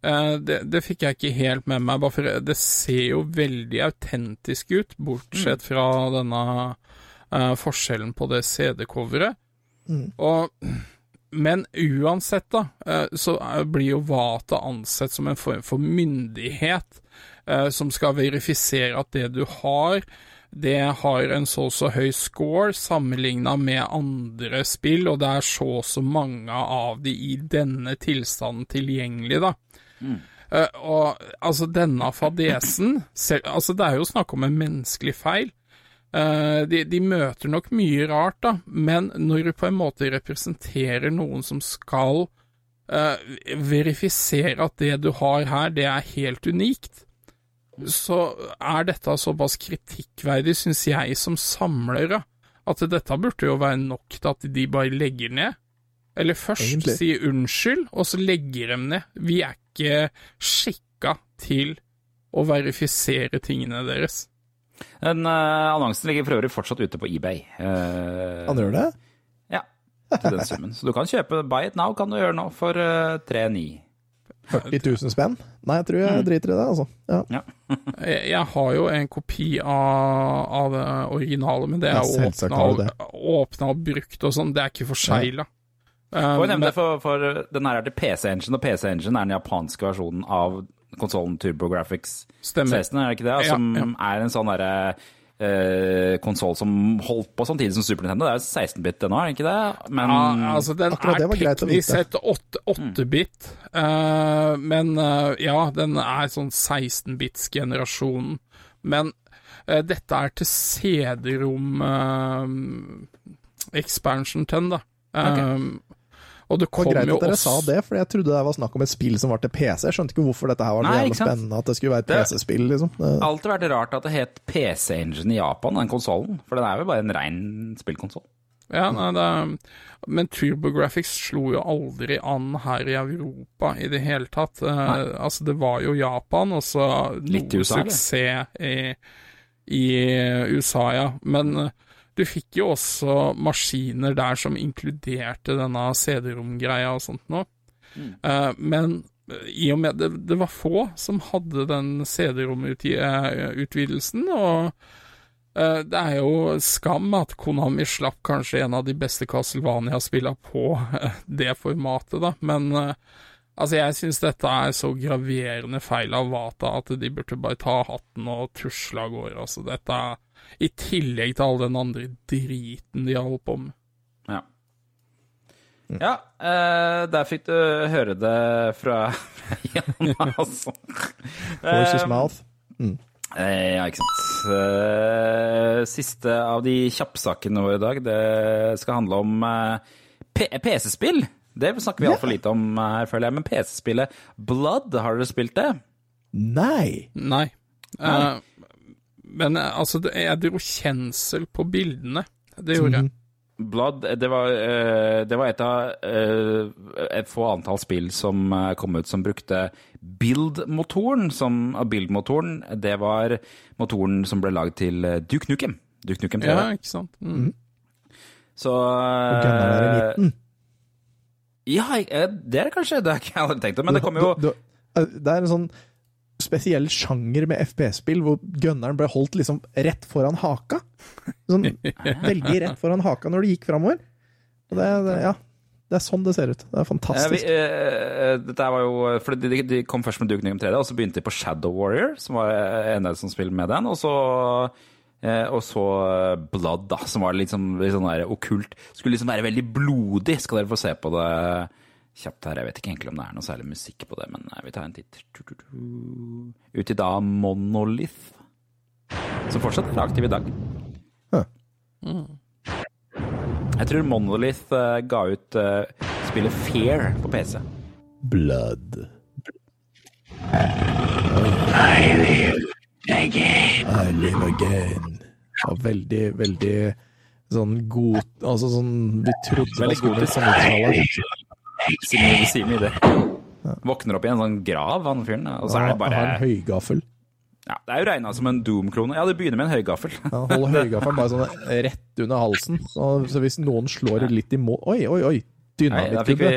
Eh, det, det fikk jeg ikke helt med meg, bare for det ser jo veldig autentisk ut, bortsett fra denne uh, forskjellen på det CD-coveret. Og men uansett, da, eh, så er- blir jo Vata ansett som en form for myndighet eh, som skal verifisere at det du har, det har en så og så høy score sammenligna med andre spill, og det er så og så mange av de i denne tilstanden tilgjengelig, da. Eh, og altså, denne fadesen selv, Altså, det er jo snakk om en menneskelig feil. Eh, de, de møter nok mye rart, da, men når du på en måte representerer noen som skal eh, verifisere at det du har her, det er helt unikt, så er dette såpass kritikkverdig, syns jeg, som samlere, at dette burde jo være nok til at de bare legger ned. Eller først Egentlig. si unnskyld, og så legger de ned. Vi er ikke skikka til å verifisere tingene deres. Den eh, annonsen ligger for øvrig fortsatt ute på eBay. Eh, Han gjør det? Ja, til den summen. Så du kan kjøpe Buy It Now, kan du gjøre nå, for uh, 3,9. 40 000 spenn? Nei, jeg tror jeg driter i det, altså. Ja. Jeg, jeg har jo en kopi av, av det originale, men det er ja, åpna og, åpna og brukt og sånn. Det er ikke forsegla. Um, for, for den her er til PC Engine, og PC Engine er den japanske versjonen av konsollen TurboGrafx Stemmer. 16, er det ikke det? Som ja. er en sånn derre eh, konsoll som holdt på samtidig som Super Nintendo. Det er jo 16-bit ennå, er det ikke det? Men ja, altså, den akkurat det er var greit å teknisk vite. sett åtte- 8-bit, eh, men uh, ja, den er sånn 16-bits-generasjonen. Men uh, dette er til CD-rom eh, expansion 10, da. Eh, Og det Det var greit jo at dere også sa det, for jeg trodde det var snakk om et spill som var til PC. Jeg skjønte ikke hvorfor dette her var så Nei, spennende at det skulle være et PC-spill, liksom. Det- alltid vært rart at det het PC Engine i Japan, den konsollen. For den er jo bare en rein spillkonsoll. Ja, nei, det, men TurboGrafx slo jo aldri an her i Europa i det hele tatt. Eh, altså, det var jo Japan, og så noe USA, suksess i, i USA, ja. Men eh, du fikk jo også maskiner der som inkluderte denne CD-rom-greia og sånt noe. Eh, men eh, i og med det, det var få som hadde den CD-rom-utvidelsen, og Eh, Det er jo skam at Konami slapp kanskje en av de beste Castlevania-spillene på det formatet, da, men altså, jeg syns dette er så graverende feil av Vata at de burde bare ta hatten og tusle av gårde. Altså, dette er i tillegg til all den andre driten de har holdt på med. Ja. Ja, eh, der fikk du høre det fra Jan, altså. Horse's Eh, mouth. Eh, ja, ikke sant. Eh, siste av de kjappsakene våre i dag, det skal handle om eh, PC-spill. Det snakker vi altfor lite om her, føler jeg. Men PC-spillet Blood, har dere spilt det? Nei! Nei. Eh, men altså, det- jeg dro kjensel på bildene. Det gjorde jeg. Blood, det var, eh, det var et av eh, et få antall spill som eh, kom ut som brukte Build-motoren. Som, Build-motoren, det var motoren som ble lagd til Duke Nukem. Duke Nukem 3. Ja, ikke sant. Mm. Så Og der i midten. Ja, det er det kanskje. Det har ikke jeg aldri tenkt på, Men det kommer jo Det er en sånn spesiell sjanger med FPS-spill hvor gunneren ble holdt liksom rett foran haka. Sånn veldig rett foran haka når du gikk framover. Og det, det, ja. Det er sånn det ser ut. Det er Eh, vi, fantastisk. eh, dette var jo for de, de kom først med Duke Nukem 3D, og så begynte de på Shadow Warrior, som var eh, en som spilte med den. Og så, eh, og så eh, Blood, da, som var litt sånn, litt sånn der okkult. Skulle liksom være veldig blodig. Skal dere få se på det kjapt her. Jeg vet ikke egentlig om det er noe særlig musikk på det, men eh, vi tar en titt. Tu, tu, tu. Ut i da Monolith, som fortsatt er aktiv i dag. Jeg tror Monolith eh, ga ut eh, spillet Fear på PC. Blood. I live again. I live again. Ja, veldig, veldig sånn god Altså sånn Vi trodde det skulle bli gotisk. Simi, Simi det. Våkner opp i en sånn grav, han fyren, og så er det Han har en bare høygaffel. ja, Det er jo regna som en Doom-klone. Ja, det begynner med en høygaffel. Ja, holder høygaffelen bare sånn rett under halsen. Så, så hvis noen slår litt i mål Oi, oi, oi! Dynamittkubbe.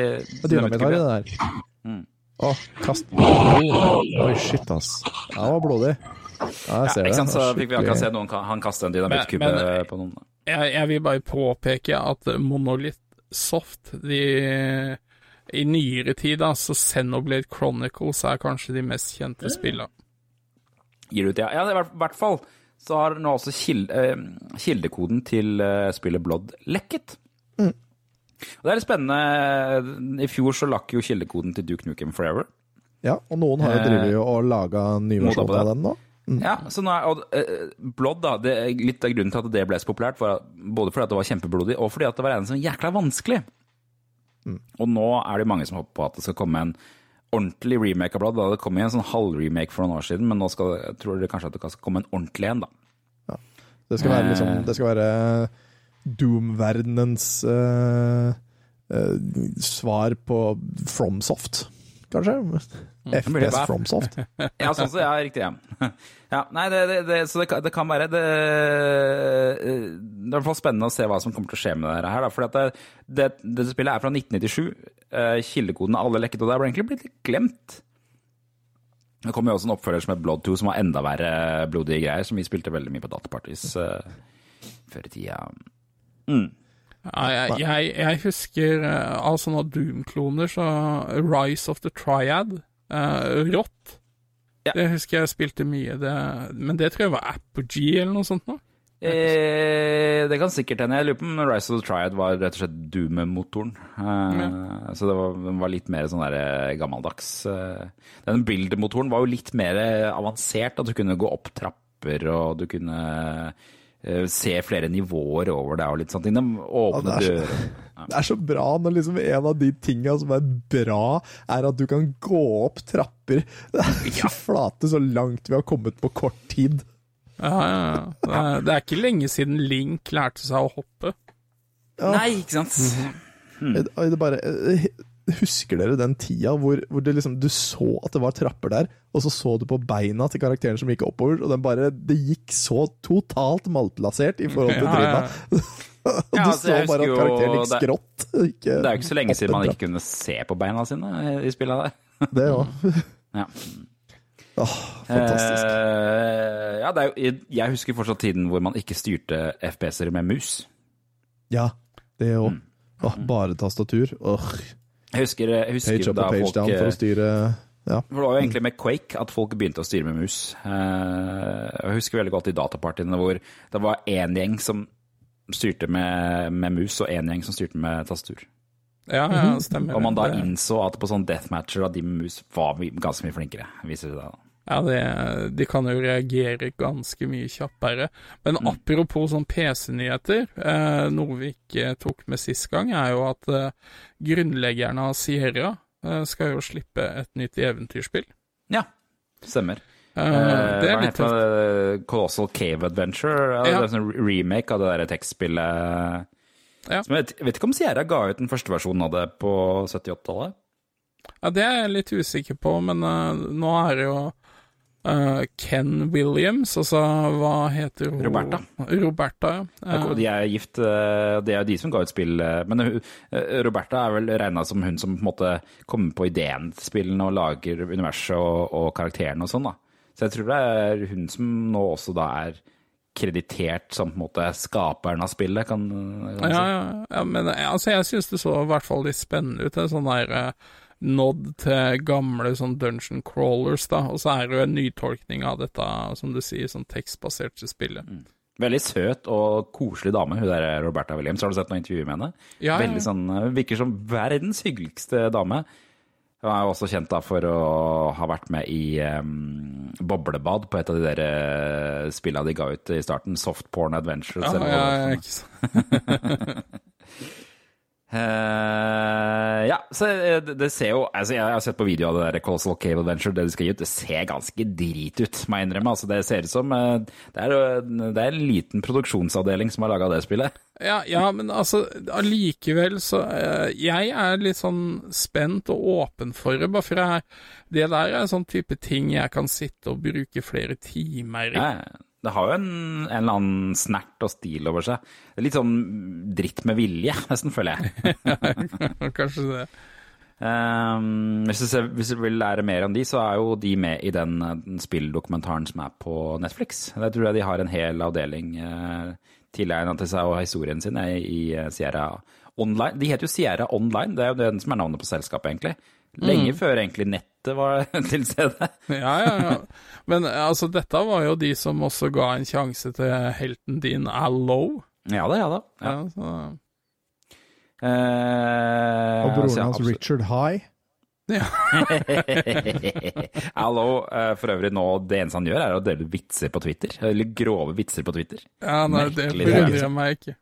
Dynamitt har i det der. Mm. Å, kast Oi, shit, ass. Ja, det var blodig. Ja, jeg ser ja, ikke sant, så Det Så fikk vi akkurat se noen han kaste en dynamittkubbe men- på noen. Jeg, jeg vil bare påpeke at Monolith Soft de, I nyere tid, altså Xenoblade Chronicles er kanskje de mest kjente spillene. Gir du ut, ja. ja i hvert fall så har nå også eh, kildekoden til eh, spillet Blood lekket. Mm. Og det er litt spennende. I fjor så lakk jo kildekoden til Duke Nukem Forever. Ja, og noen har jo Eh, drevet jo og laga ny Moda på av den nå. Mm. Ja, så nå er, og, Blood, da, det, er litt av grunnen til at det ble så populært, var både fordi at det var kjempeblodig, og fordi at det var en som jækla vanskelig. Mm. Og nå er det mange som håper på at det skal komme en ordentlig remake av Blood. Da det kom en sånn halvremake for noen år siden, men nå skal, jeg tror dere kanskje at det skal komme en ordentlig en, da. Det skal være, Eh. liksom, det skal være Doom-verdenens uh, uh, svar på FromSoft, kanskje? Mulig FPS FromSoft. Ja, sånn så, ja, riktig, ja. ja nei, det, det, det, så det, kan- det kan være det, det er i hvert fall spennende å se hva som kommer til å skje med det her. Da, det, det, spillet er fra 1997. eh, kildekoden er alle lekket, og det har egentlig blitt litt glemt. Det kom jo også en oppfølger som het Blood 2, som var enda verre blodige greier, som vi spilte veldig mye på datapartys uh, før i tida. Mm. Jeg, jeg, jeg husker eh, av sånne Doom-kloner, så Rise of the Triad, eh, Rått. Ja. Det husker jeg spilte mye, det, men det tror jeg var Apogee eller noe sånt da Eh, det kan sikkert hende. Jeg lurer på om Rise of the Triad var rett og slett Doom-motoren. Eh, Så det var, den var litt mer sånn der eh, gammeldags. eh. Den build-motoren var jo litt mer avansert. At du kunne gå opp trapper, og du kunne se flere nivåer over deg og litt sånt ting. Åpne Ja, det er så- Det er så bra når liksom en av de tinga som er bra, er at du kan gå opp trapper. Det er fy flate så langt vi har kommet på kort tid. Ja, ja, ja. Det, er, det er ikke lenge siden Link lærte seg å hoppe. Ja. Nei, ikke sant? Det, det bare, eh, husker dere den tida hvor, hvor det liksom, du så at det var trapper der, og så så du på beina til karakteren som gikk oppover, og den bare, det gikk så totalt malplassert i forhold til Ja, ja, Ja, du ja, så bare at karakteren gikk skrått. Ikke Det er jo ikke så lenge siden man ikke kunne se på beina sine i spillet der. Det òg. Ja. Åh, fantastisk. Uh, ja, det jo, jeg husker fortsatt tiden hvor man ikke styrte FPS-er med mus. Ja, det òg. Mm. Oh, bare tastatur. Åh, Jeg husker, jeg husker page up da og page folk down for eh, å styre Ja. For det var jo egentlig med Quake at folk begynte å styre med mus. Eh, Jeg husker veldig godt i datapartiene hvor det var én gjeng som styrte med, med mus, og én gjeng som styrte med tastatur. Ja, ja, stemmer. Og man da innså at på sånne deathmatcher av de med mus var ganske mye flinkere, viser det seg da. Ja, det, de kan jo reagere ganske mye kjappere. Men Mm. apropos sånn PC-nyheter, eh, noe vi ikke tok med sist gang, er jo at eh, grunnleggerne av Sierra eh, skal jo slippe et nytt eventyrspill. Ja, stemmer. Uh, Eh, det er litt tøft. det? Colossal Cave Adventure? Ja. Det er en sånn remake av det der tekstspillet. Ja. Som jeg vet, vet ikke om Sierra ga ut den første versjonen av det på 78-tallet? Ja, det er jeg litt usikker på, men uh, nå er det jo eh, Ken Williams, altså hva heter hun? Roberta. Roberta, ja. Eh, De er gift, eh, det er de som ga ut spill. eh, Men Roberta er vel regna som hun som på en måte kommer på ideen til spillene og lager universet og, og karakterene og sånn, da. Så jeg tror det er hun som nå også da er kreditert som på en måte skaperen av spillet, kan, kan Ja, si. ja, ja, men altså, jeg syns det så i hvert fall litt spennende ut. En sånn der nod til gamle sånn dungeon crawlers, da. Og så er det jo en nytolkning av dette, som du sier, sånn tekstbasert spillet. Veldig søt og koselig dame, hun der Roberta Williams. Har du sett noen intervjuer med henne? Ja, ja, Veldig sånn, virker som verdens hyggeligste dame. Hun er jo også kjent da for å ha vært med i um, Boblebad på et av de der eh, spillene de ga ut i starten. Soft Porn Adventures. Ja, eller noe ja, ikke sant. Eh, ja, så eh, det, det ser jo altså Jeg har sett på video av det der Colossal Cave Adventure, det de skal gi ut. Det ser ganske drit ut, må jeg innrømme. Altså, det ser ut som eh, det er, det er en liten produksjonsavdeling som har laga det spillet. Ja, ja, men altså, allikevel så uh, Jeg er litt sånn spent og åpen for det, bare for jeg, det der er en sånn type ting jeg kan sitte og bruke flere timer i. Ja, det har jo en, en eller annen snert og stil over seg. Det er litt sånn dritt med vilje, nesten, føler jeg. Kanskje det. Um, hvis, du ser, hvis du vil lære mer om de, så er jo de med i den, den spilldokumentaren som er på Netflix. Der tror jeg de har en hel avdeling uh, tilegnet til seg og historien sin eh, i eh, Sierra Online. De heter jo Sierra Online, det er jo den som er navnet på selskapet, egentlig. Lenge før egentlig nettet var til stede. Ja, ja, ja. Men eh, altså, dette var jo de som også ga en sjanse til helten din, Allo. Ja da, ja da. Ja. Ja, så, Eh, Og broren hans absolutt. Richard High. Allo, Hallo. for øvrig nå, det eneste han gjør er å dele vitser på Twitter. Eller grove vitser på Twitter. ja nei, det Merkelig, bryr jeg meg ikke.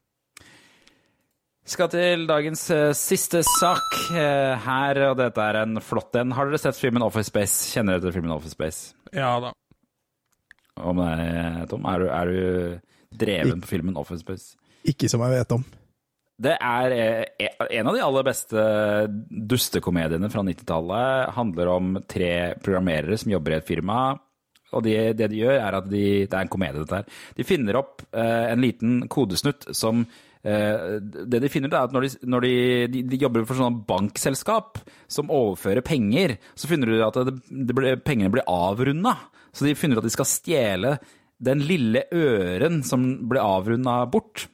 Skal til dagens uh, siste sak uh, her, og dette er en flott en. Har dere sett filmen Office Space? Kjenner dere til filmen Office Space? Ja da. Hva det deg, Tom, er du, er du dreven på filmen Office Space? Ikke som jeg vet om. Det er eh, en av de aller beste dustekomediene fra 90-tallet. Handler om tre programmerere som jobber i et firma. Og de, det de gjør, er at de Det er en komedie, dette her. De finner opp eh, en liten kodesnutt som Det de finner ut, er at når, de, når de, de, de jobber for sånne bankselskap som overfører penger, så finner de at det, det ble, pengene blir avrunda. Så de finner ut at de skal stjele den lille øren som ble avrunda bort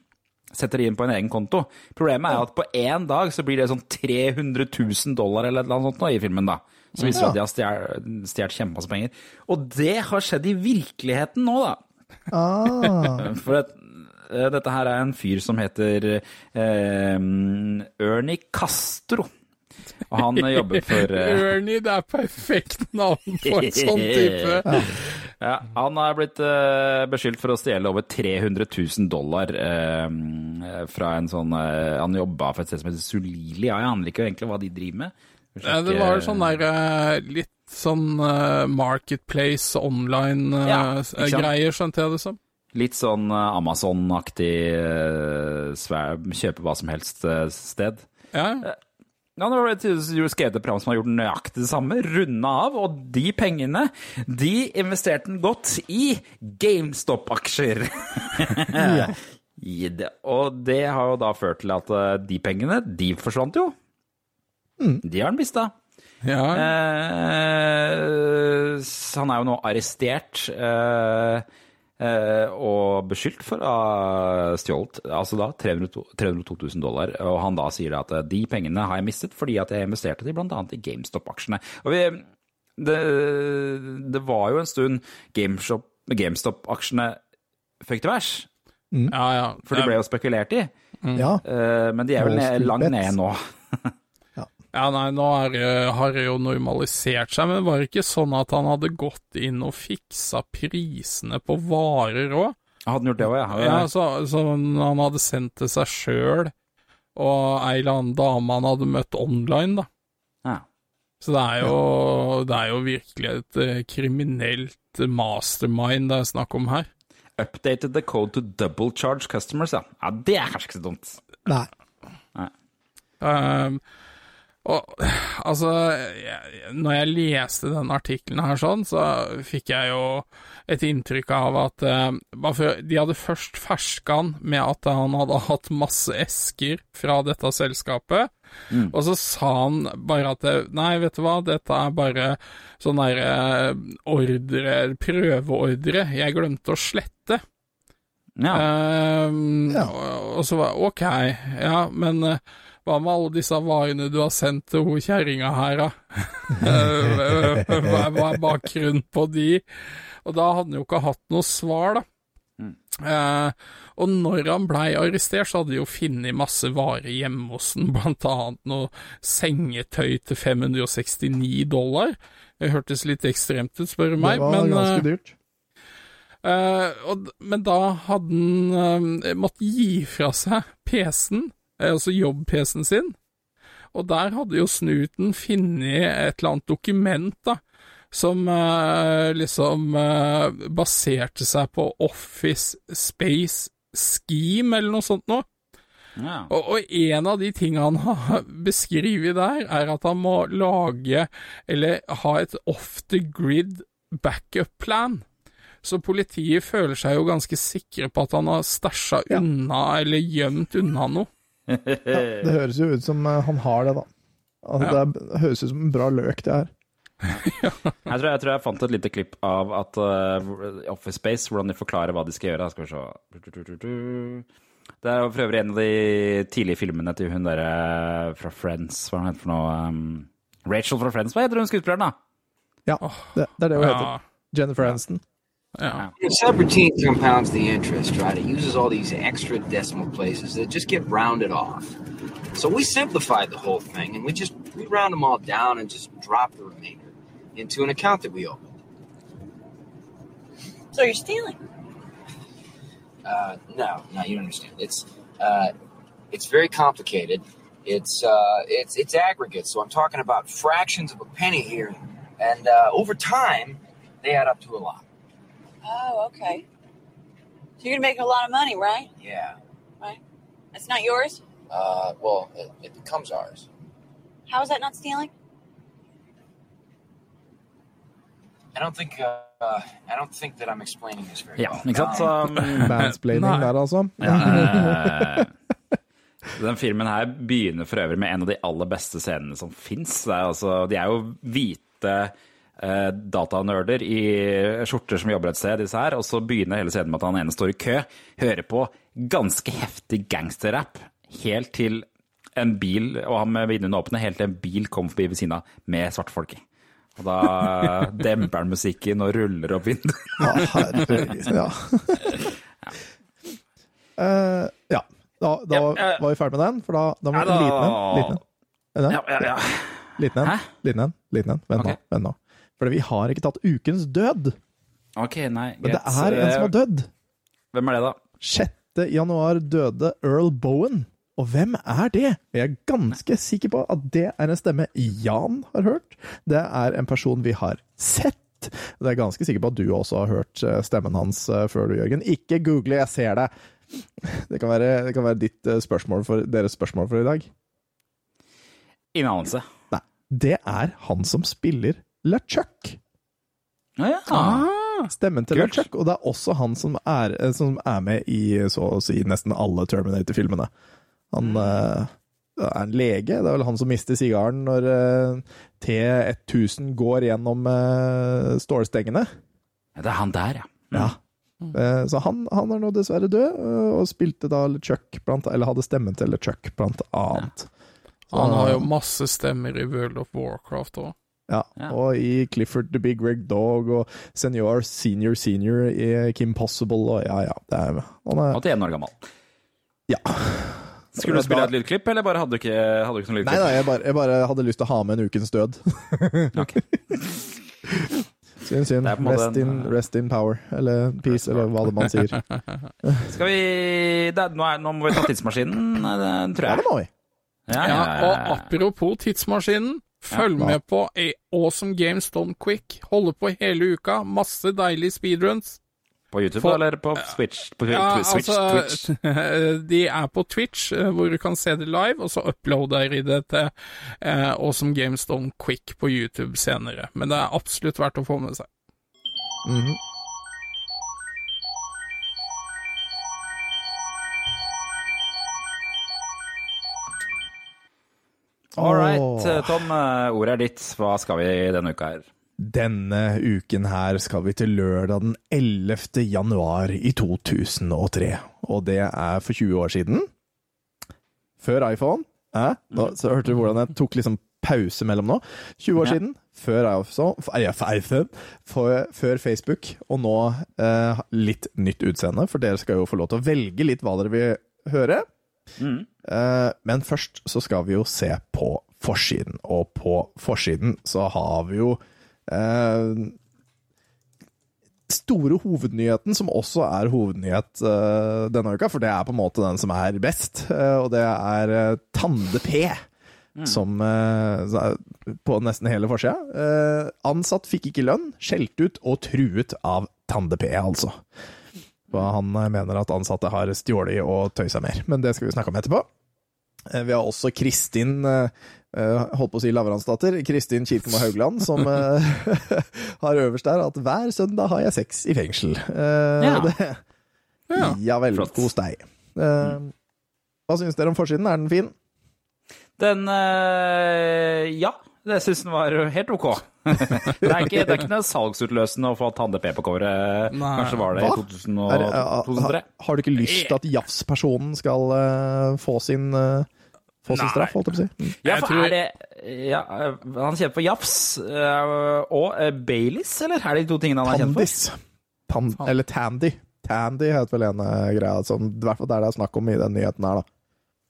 setter de inn på en egen konto. Problemet er at på én dag så blir det sånn 300 000 dollar eller noe sånt nå i filmen, da. Som viser ja. at de har stjålet kjempemasse penger. Og det har skjedd i virkeligheten nå, da. Ah, For at, eh, dette her er en fyr som heter eh, Ernie Castro. Og han jobber for eh, Ernie, det er perfekt navn på en sånn type. Ja, han har blitt eh, beskyldt for å stjele over 300 000 dollar eh, fra en sånn eh, Han jobba for et sted som heter Solili. Ja, jeg aner ikke egentlig hva de driver med. Vi det var sånn der eh, litt sånn eh, Marketplace online Ja, ikke skjønte jeg det som. Litt sånn eh, Amazon-aktig eh, kjøpe hva som helst-sted. Ja, Ja, nå har skrevet et program som har gjort nøyaktig det samme, runda av, og de pengene, de investerte den godt i GameStop-aksjer. ja. Og det har jo da ført til at eh, de pengene, de forsvant jo. De har han mista. ja. Eh, han er jo nå arrestert eh, eh, og beskyldt for å ha stjålet altså da 302 302 000 dollar. Og han da sier da at eh, de pengene har jeg mistet fordi at jeg investerte de bl.a. i GameStop-aksjene. Og vi, det, det var jo en stund GameStop- GameStop-aksjene fikk til værs, ja, ja. for de ble jo spekulert i. ja. Eh, men de er vel ned, langt ned nå. Ja, nei, nå er, det- har det jo normalisert seg, men var det ikke sånn at han hadde gått inn og fiksa prisene på varer òg? Hadde han gjort det òg, ja? Ja, så, så han hadde sendt til seg sjøl, og ei eller annen dame han hadde møtt online, da. ja. Så det er jo, det er jo virkelig et eh, kriminelt mastermind det er snakk om her. Updated the code to double charge customers, ja. Ja, Det er kanskje ikke så dumt. Nei. Um, og altså, jeg, når jeg leste den artikkelen her sånn, så fikk jeg jo et inntrykk av at eh, De hadde først ferska han med at han hadde hatt masse esker fra dette selskapet, og så sa han bare at det, Nei, vet du hva, dette er bare sånn derre ordre, prøveordre, jeg glemte å slette. Ja. Ehm, Ja. og, og så var ok, ja, men eh, hva med alle disse varene du har sendt til hun kjerringa her, da? Eh, hva, hva er bakgrunnen på de? Og da hadde han jo ikke hatt noe svar, da. Eh, og når han blei arrestert, så hadde de jo funnet masse varer hjemme hos han, blant annet noe sengetøy til 569 dollar. Det hørtes litt ekstremt ut, spør du meg, det var men eh, ganske dyrt. Eh, og, men da hadde han uh, måttet gi fra seg PC-en, eh, altså jobb-PC-en sin, og der hadde jo snuten funnet et eller annet dokument, da, som eh, liksom eh, baserte seg på Office Space Scheme, eller noe sånt noe. Ja. Og, og en av de tingene han har beskrevet der, er at han må lage, eller ha et off the grid backup plan. Så politiet føler seg jo ganske sikre på at han har stæsja Ja. unna, eller gjemt unna noe. Ja, det høres jo ut som eh, han har det, da. Altså, Ja. Det høres ut som en bra løk, det her. Jeg, tror, jeg tror jeg fant et lite klipp av at uh, Office Space, hvordan de forklarer hva de skal gjøre. Skal vi se Det er for øvrig en av de tidlige filmene til hun derre fra Friends. Hva er hun heter for noe? Um, Rachel fra Friends. Hva heter hun skuespilleren, da? Ja, det, det er det hun Ja. heter. Jennifer Aniston. Ja. Subroutine compounds the interest, right? It uses all these extra decimal places that just get rounded off. So we simplified the whole thing and we just we round them all down and just drop the remainder into an account that we opened. So you're stealing. Uh, no, no, you don't understand. It's uh, it's very complicated. It's uh, it's it's aggregate. So I'm talking about fractions of a penny here, and uh, over time, they add up to a lot. Oh, okay. So you're gonna make a lot of money, right? Yeah. Right. That's not yours. Uh, well, it, it becomes ours. How is that not stealing? I don't think uh, uh, I don't think that I'm explaining this very Ja, well. ikke sant? Så, um, Mansplaining Nei. der, altså. Ja, eh, den filmen her begynner for øvrig med en av de aller beste scenene som fins. Altså, de er jo hvite eh, datanerder i skjorter som jobber et sted, disse her. Og så begynner hele scenen med at han ene står i kø, hører på ganske heftig gangsterrap helt til en bil, og han med vinduene åpne, helt til en bil kom forbi ved siden av med svartfolk i. Og da demper han musikken og ruller opp vinduet. Ja, herregud. Ja. uh, ja. Da, da Ja, uh, var vi ferdig med den, for da, da må Ja, vi da- liten en. Liten en. Er? Ja, ja, ja. Liten en. Liten en. Liten en. Vent nå. Vent nå. For vi har ikke tatt ukens død, Ok, nei, men det er en som har dødd. Hvem er det, da? 6. januar døde Earl Bowen. Og hvem er det? Jeg er ganske sikker på at det er en stemme Jan har hørt. Det er en person vi har sett. Jeg er ganske sikker på at du også har hørt eh, stemmen hans eh, før du, Jørgen. Ikke google, jeg ser det. Det kan være, det kan være ditt eh, spørsmål for, deres spørsmål for i dag. Ingen anelse. Nei, det er han som spiller LeChuck. Ja, ja. Stemmen til. LeChuck, og det er også han som er, eh, som er med i så å si nesten alle Terminator-filmene. Han uh, er en lege, det er vel han som mister sigaren når uh, T1000 går gjennom uh, stålstengene. Ja, Det er han der, ja. Ja. Eh, så han, han er nå dessverre død, og spilte da LeChuck, blant, eller hadde stemmen til LeChuck, blant annet. Ja. Han har jo masse stemmer i World of Warcraft òg. Ja, Ja. og i Clifford the Big Red Dog og Senior Senior Senior i Kim Possible og ja, ja. Det er, han er 81 år gammel. Ja. Skulle du spille et lydklipp, eller bare hadde du ikke, hadde du ikke noe lydklipp? nei, jeg bare, jeg bare hadde lyst til å ha med en ukens død. Synd, en Rest, in, en- rest in power. Eller peace, eller hva det man sier. Skal vi det, nå, er, nå må vi ta tidsmaskinen, tror jeg. Ja, det må vi. Ja, Ja, ja, og apropos tidsmaskinen, følg Ja. med på Awesome Games Done Quick. Holder på hele uka. Masse deilige speedruns. På YouTube, For- eller på Switch? På Ja, Switch, altså, Twitch? de er på Twitch, eh, hvor du kan se det live, og så uploader de det til eh, Awesome Games Done Quick på YouTube senere. Men det er absolutt verdt å få med seg. Mhm. All right, eh, Tom. eh, Ordet er ditt. Hva skal vi denne uka her? Denne uken her skal vi til lørdag den 11. januar i 2003. Og det er for 20 år siden. Før iPhone. Eh? Da, så hørte du hvordan jeg tok liksom pause mellom nå. 20 år Ja. siden. Før iPhone, ja, for for, før Facebook, og nå eh, litt nytt utseende, for dere skal jo få lov til å velge litt hva dere vil høre. Mm. Eh, men først så skal vi jo se på forsiden, og på forsiden så har vi jo eh, store hovednyheten, som også er hovednyhet uh, denne uka, for det er på en måte den som er best, uh, og det er uh, Tande P. Som på nesten hele forsida. Ansatt fikk ikke lønn, skjelt ut og truet av Tande P, altså. Og han eh, mener at ansatte har stjålet og tøysa mer, men det skal vi snakke om etterpå. Eh, Vi har også Kristin, eh, holdt på å si Lavransdatter, Kristin Kirkemo Haugland, som har øverst der at hver søndag har jeg sex i fengsel. Ja. Det, ja. vel, Flott. hos deg. Eh, Hva syns dere om forsiden? Er den fin? Den Ja, det syns den var helt ok. Det, er ikke, det er ikke noe salgsutløsende å få Tande P på coveret. Kanskje var det i Hva? 2000 Er, har, 2003. har du ikke lyst til at Jafs-personen skal uh, få sin uh få sin straff, holdt jeg på å si? Mm. Ja, for tror- er det ja, eh, Han er kjent for Jafs og Baileys, eller? Er det de to tingene han er kjent for? Tandis. Eller Tandy. Tandy heter vel en greia, som, i hvert fall der det er snakk om i den nyheten her, da.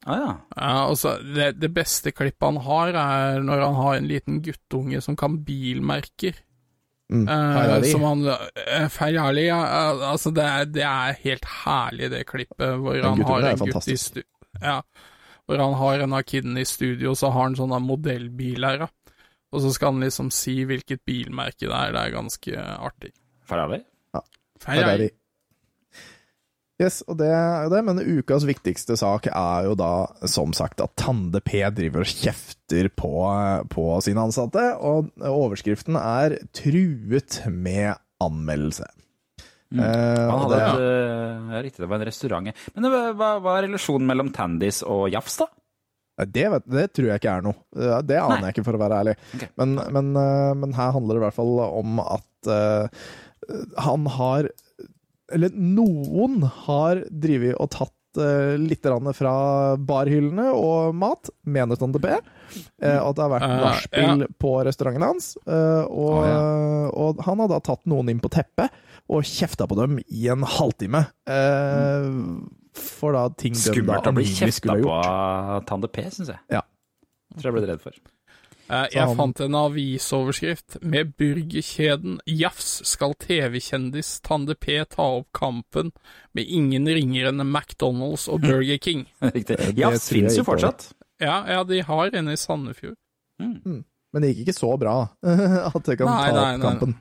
Ah, ja. Ja, altså, det, det beste klippet han har, er når han har en liten guttunge som kan bilmerker. Mm. Eh, som han eh, Ferrari, ja. eh, Altså, det er, det er helt herlig, det klippet, hvor Den han har en gutt i stu... Ja. Hvor han har en av kidene i studio, så har han sånne modellbiler, ja. Og så skal han liksom si hvilket bilmerke det er. Det er ganske artig. Ferrari? Ferrari. Yes, og det er jo det, men ukas viktigste sak er jo da, som sagt, at Tande P driver og kjefter på, på sine ansatte, og overskriften er 'truet med anmeldelse'. Eh, Han hadde det- et eh, Ja, riktig, det var en restaurant. Men hva, hva er relasjonen mellom Tandis og Jafs, da? Det, vet, det tror jeg ikke er noe. Det aner Nei. jeg ikke, for å være ærlig. Okay. Men, men, eh, men her handler det i hvert fall om at uh, han har Eller noen har drevet og tatt uh, litt fra barhyllene og mat, mener Tante P. eh, at det har vært nachspiel uh, ja. på restauranten hans. Og, og, ja. og han har da tatt noen inn på teppet og kjefta på dem i en halvtime. eh, for da ting Skummelt å bli kjefta på Tande P, syns jeg. Ja. Tror jeg ble redd for. Eh, jeg han- fant en avisoverskrift med burgerkjeden Jafs skal TV-kjendis Tande P ta opp kampen med ingen ringere enn McDonald's og Burger King. Riktig. Det Jafs fins jo fortsatt. Ja, ja, de har en i Sandefjord. Men det gikk ikke så bra at det kan Nei, ta nei, opp nei. kampen.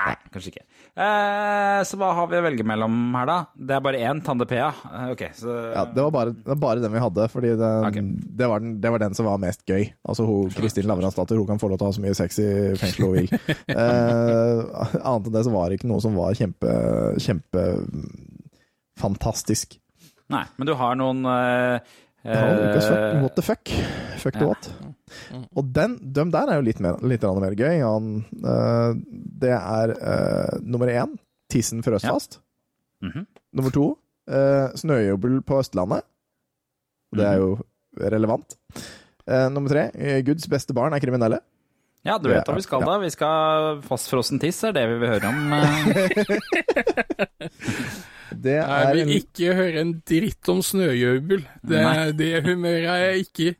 Nei, kanskje ikke. Eh, så hva har vi å velge mellom her, da? Det er bare én Tande P. Eh, okay, så Ja, det var bare, det var bare den vi hadde, fordi det, okay. det, var den, det var den som var mest gøy. Altså hun, Kristin Lavransdatter hun kan få lov til å ha så mye sex i fengselet hun vil. Eh, annet enn det så var det ikke noe som var kjempe, kjempe mm. Nei, men du har noen eh, Det fuck, eh, what the fuck. Fuck the what. Og den, dem der er jo litt mer, litt mer gøy. Han, uh, det er uh, nummer én, tissen frøs Ja. Mm -hmm. Nummer to, uh, snøjubel på Østlandet. Det er jo relevant. Eh, nummer tre, Guds beste barn er kriminelle. Ja, du vet hva vi skal da. Vi skal fastfrossen tiss, er det vi vil høre om. eh. er Jeg vil ikke høre en dritt om snøjøbel. Det, det humøret er jeg ikke i.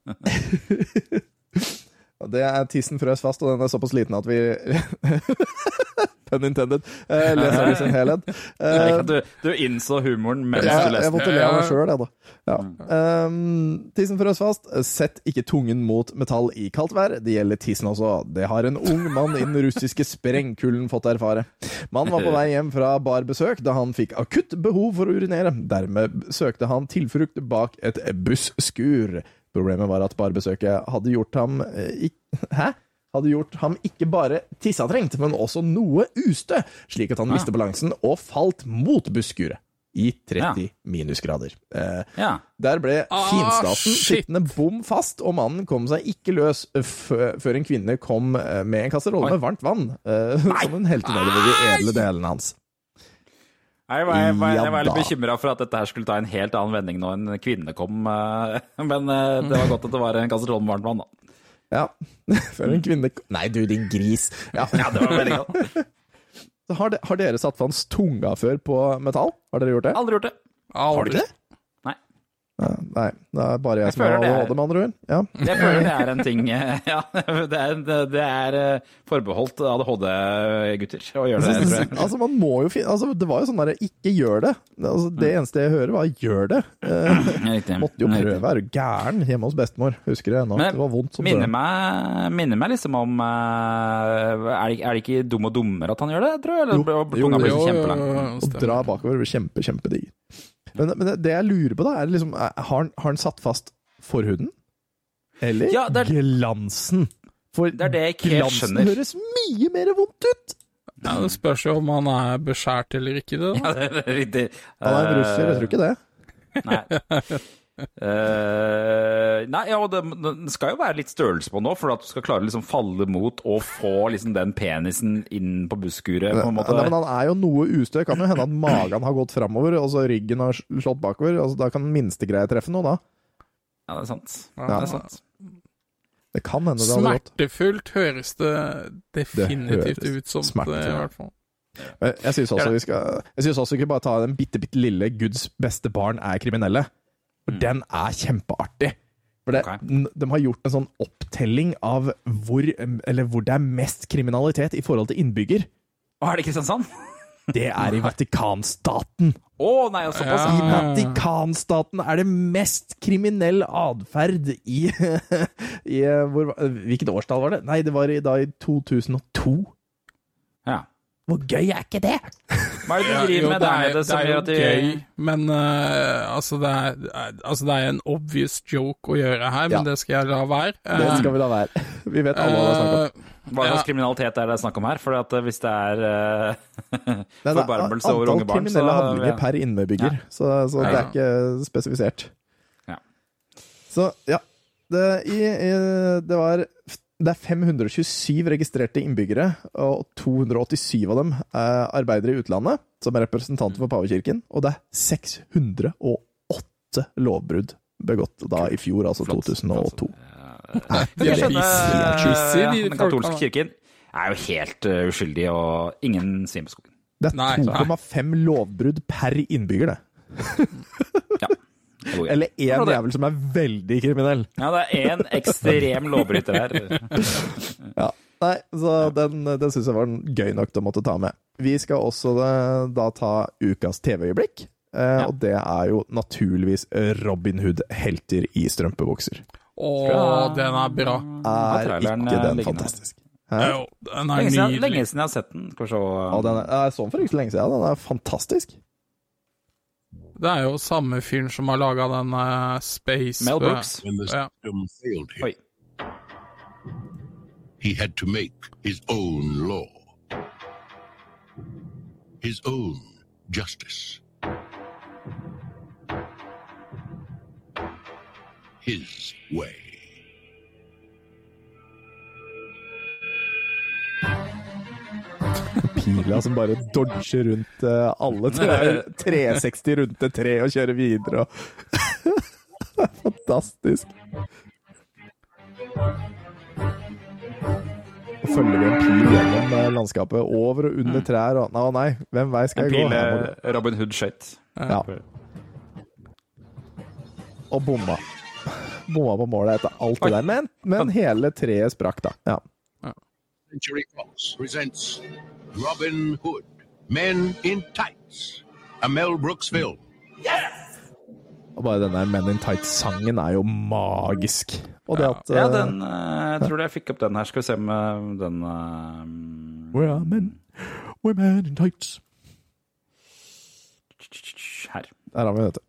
det er tissen frøs fast, og den er såpass liten at vi Pun intended. eh, leser den i sin helhet. Jeg Eh, du, du innså humoren mens Ja, du jeg leste. måtte le av meg Ja. sjøl, jeg, da. Ja. Um, tissen frøs fast. Sett ikke tungen mot metall i kaldt vær. Det gjelder tissen også. Det har en ung mann i den russiske sprengkulden fått erfare. Mannen var på vei hjem fra barbesøk da han fikk akutt behov for å urinere. Dermed søkte han tilflukt bak et busskur. Problemet var at barbesøket hadde gjort ham eh, Hæ? Hadde gjort ham ikke bare tissetrengt, men også noe ustø, slik at han ja. mistet balansen og falt mot busskuret. i 30 minusgrader. Eh, Ja. Der ble Ah, finstasen sittende bom fast, og mannen kom seg ikke løs før en kvinne kom eh, med en kasserolle med varmt vann, eh, som hun helte nedover de edle delene hans. Jeg var, jeg, var, jeg var litt Ja bekymra for at dette her skulle ta en helt annen vending når en kvinne kom, eh, men eh, det var godt at det var en kasserolle med varmt vann, da. Ja, før en kvinne Nei, du, din gris. Ja, Ja, det var veldig godt. Har, de, har dere satt fast tunga før på metall? Har dere gjort det? Aldri gjort det. Har dere det? Nei. Det er bare jeg, Jeg som har ADHD, med andre ord. Ja. Jeg føler det er en ting eh, Ja, det er, det er eh, forbeholdt ADHD-gutter å gjøre det, tror jeg. Altså, man må jo finne altså, Det var jo sånn derre ikke gjør det. Altså, det eneste jeg hører, var gjør det. Eh, Riktig. måtte jo prøve. Er du gæren? Hjemme hos bestemor. Husker det ennå. Det var vondt som minner meg, minner meg liksom om eh, er, det, er det ikke Dum og dummere at han gjør det, tror jeg? Eller Jo, jo, jo, jo, jo. Og dra bakover blir kjempe, kjempedigg. Men, men det jeg lurer på, da, er liksom Har han, har han satt fast forhuden? Eller Ja, det er- glansen? For Det er det jeg ikke glansen skjønner. høres mye mer vondt ut! Ja, det spørs jo om han er beskjært eller ikke. Det, da. Ja, det er riktig. Han er en russer, jeg tror ikke det. Nei. Eh, nei, ja, og det, det skal jo være litt størrelse på nå, for at du skal klare å liksom falle mot og få liksom den penisen inn på busskuret. på en måte. Nei, men han er jo noe ustø. Kan jo hende at magen har gått framover, og så ryggen har slått bakover. Altså, da kan minstegreie treffe noe, da. Ja, det er sant. Ja. Det er sant. Det kan hende det hadde gått. Smertefullt høres det definitivt ut som det, i hvert fall. Jeg syns også vi skal Jeg synes også vi skal bare ta den bitte, bitte lille Guds beste barn er kriminelle. For den er kjempeartig. For det, okay. De har gjort en sånn opptelling av hvor, eller hvor det er mest kriminalitet i forhold til innbygger. Å, er det Kristiansand? Det er i Vatikanstaten. Å, nei, såpass. I Vatikanstaten er det mest kriminell atferd i, i hvor, Hvilket årstall var det? Nei, det var i, da i 2002. Ja. Hvor gøy er ikke det? Hva er det du driver med der er- nede som det er gjør jo at de gøy, men uh, altså, det er, altså det er en obvious joke å gjøre her, men det skal jeg la være. Det skal vi la være. Vi vet alle hva det er snakk om. Eh, Hva slags Ja. kriminalitet er det snakk om her? For at eh, hvis det er eh, Det er forbarmelse over unge barn, så Antall kriminelle handlinger ja. per innbygger, så, så det Ja. er ikke spesifisert. Ja. Så ja. Det, i, i, det var det er 527 registrerte innbyggere, og 287 av dem er arbeidere i utlandet, som er representanter for pavekirken, og det er 608 lovbrudd begått da i fjor, altså 2002. Jeg De er eh, Den katolske kirken er jo helt eh, uskyldig, og ingen svin på skogen. Det er 2,5 lovbrudd per innbygger, det. Ja. Det går greit. Eller én jævel som er veldig kriminell. Ja, det er én ekstrem lovbryter her. Ja. Nei, så den, den syns jeg var gøy nok til å måtte ta med. Vi skal også eh, da ta ukas TV-øyeblikk. Eh, Ja. Og det er jo naturligvis Robin Hood-helter i strømpebukser. Å, den er bra. Er ikke den liggende fantastisk? Jo, den er Lenge siden, lenge siden jeg har sett den. Skal vi se Ja, den er, jeg så den for ikke så lenge siden. Den er fantastisk. Det er jo samme fyren som har laga den eh, Space Mel Brooks. Ja. Oi. he had to make his own law, his own justice. His way. Pila som bare dodger rundt uh, alle tre, 360 rundt et tre og kjører videre. Og Det er fantastisk. Og følger vi en pil gjennom eh, landskapet, over og under trær og Nei, nei, hvem vei skal jeg gå? pil Her må eh, Robin Hood Shate. Ja. Og bomma. Bomma på målet etter alt det der. Men, men hele treet sprakk, da. Ja. Century Fox presents Robin Hood, Men in Tights, a Mel Brooks film. Og bare den der Men in Tights-sangen er jo magisk. Og det at Ja, eh, den eh, Jeg tror jeg fikk opp den her. Skal vi se med den um... We're men, we're men in tights. Her. Der har vi dette.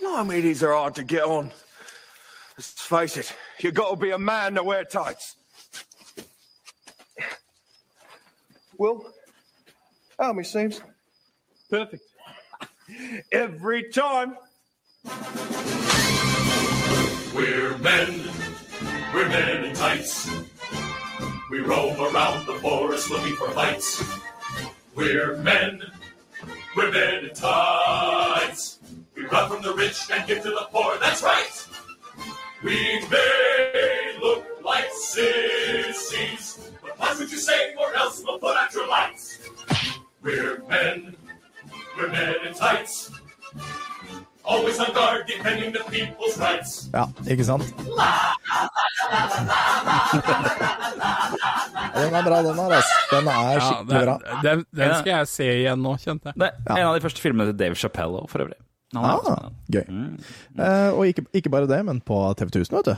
Blimey, these are hard to get on. Let's face it, you gotta be a man to wear tights. Will, How many saves? Perfect. Every time. We're men, we're men in tights. We roam around the forest looking for fights. We're men, we're men in tights. We run from the rich and give to the poor, that's right. We may look like sissies, but why would you say or else we'll put out your lights. We're men, we're men in tights. Always on guard, defending the people's rights. Ja, ikke sant? Den er bra, den her. Altså. Den er Ja, skikkelig den, bra. den, den skal jeg se igjen nå, kjente jeg. Det er en av de første filmene til Dave Chappelle for øvrig. Ah, gøy. gøy. Eh, og ikke, ikke bare det, men på TV 1000, vet du.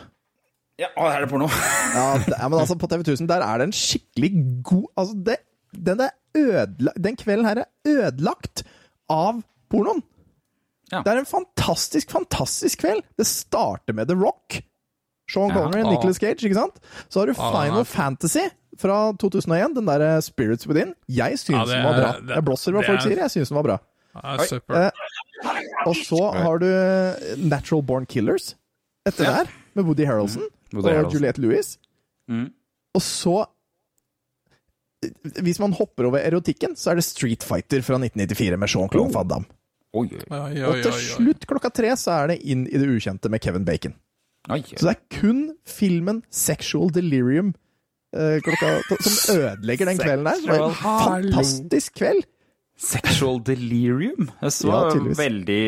Ja, og her er det porno. Ja, det, men altså På TV 1000 der er det en skikkelig god Altså, det, den, den kvelden her er ødelagt av pornoen. Ja. Det er en fantastisk, fantastisk kveld. Det starter med The Rock. Sean Ja. Connery, Nicholas Cage, ikke sant? Så har du Final Fantasy fra 2001, den der Spirits Within. Jeg syns Ja, den var bra. det- Jeg blåser hva folk er- sier, jeg syns den var bra. Ja, super. Eh, og så har du Natural Born Killers etter der, med Woody Harrelson Woody og Harrelson. Juliette Lewis. Mm. Og så Hvis man hopper over erotikken, så er det Street Fighter fra 1994 med Jean-Claude Van Damme. Oi, Oi, Og til slutt klokka tre så er det inn i det ukjente med Kevin Bacon. oi. Så det er kun filmen Sexual Delirium eh, klokka, som ødelegger den kvelden der. Det var en fantastisk kveld. Sexual delirium. Det Ja, en veldig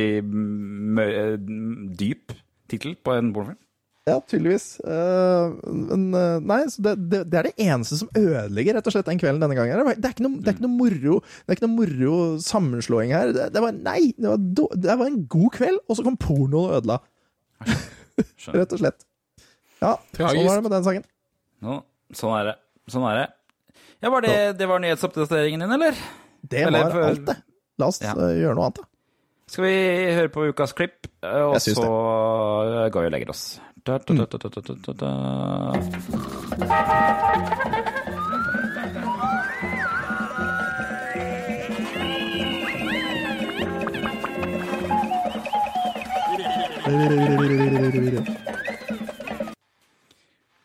dyp tittel på en pornofilm. Ja, tydeligvis. Uh, men uh, nei, så det, det, det er det eneste som ødelegger rett og slett den kvelden denne gangen. Det, er, ikke noe, det er ikke noe moro Det er ikke noe moro sammenslåing her. Det, det var Nei! Det var, do, det var en god kveld, og så kom pornoen og ødela. rett og slett. Ja, Tragisk. sånn var det med den sangen. No, sånn er det. Sånn er det. Ja, var det, det var nyhetsoppdateringen din, eller? Det Eller var for- alt, det. La oss Ja. eh, gjøre noe annet, da. Skal vi høre på ukas klipp, eh, og så eh, går vi og legger oss. Da, da, da, da, da, da, da, da.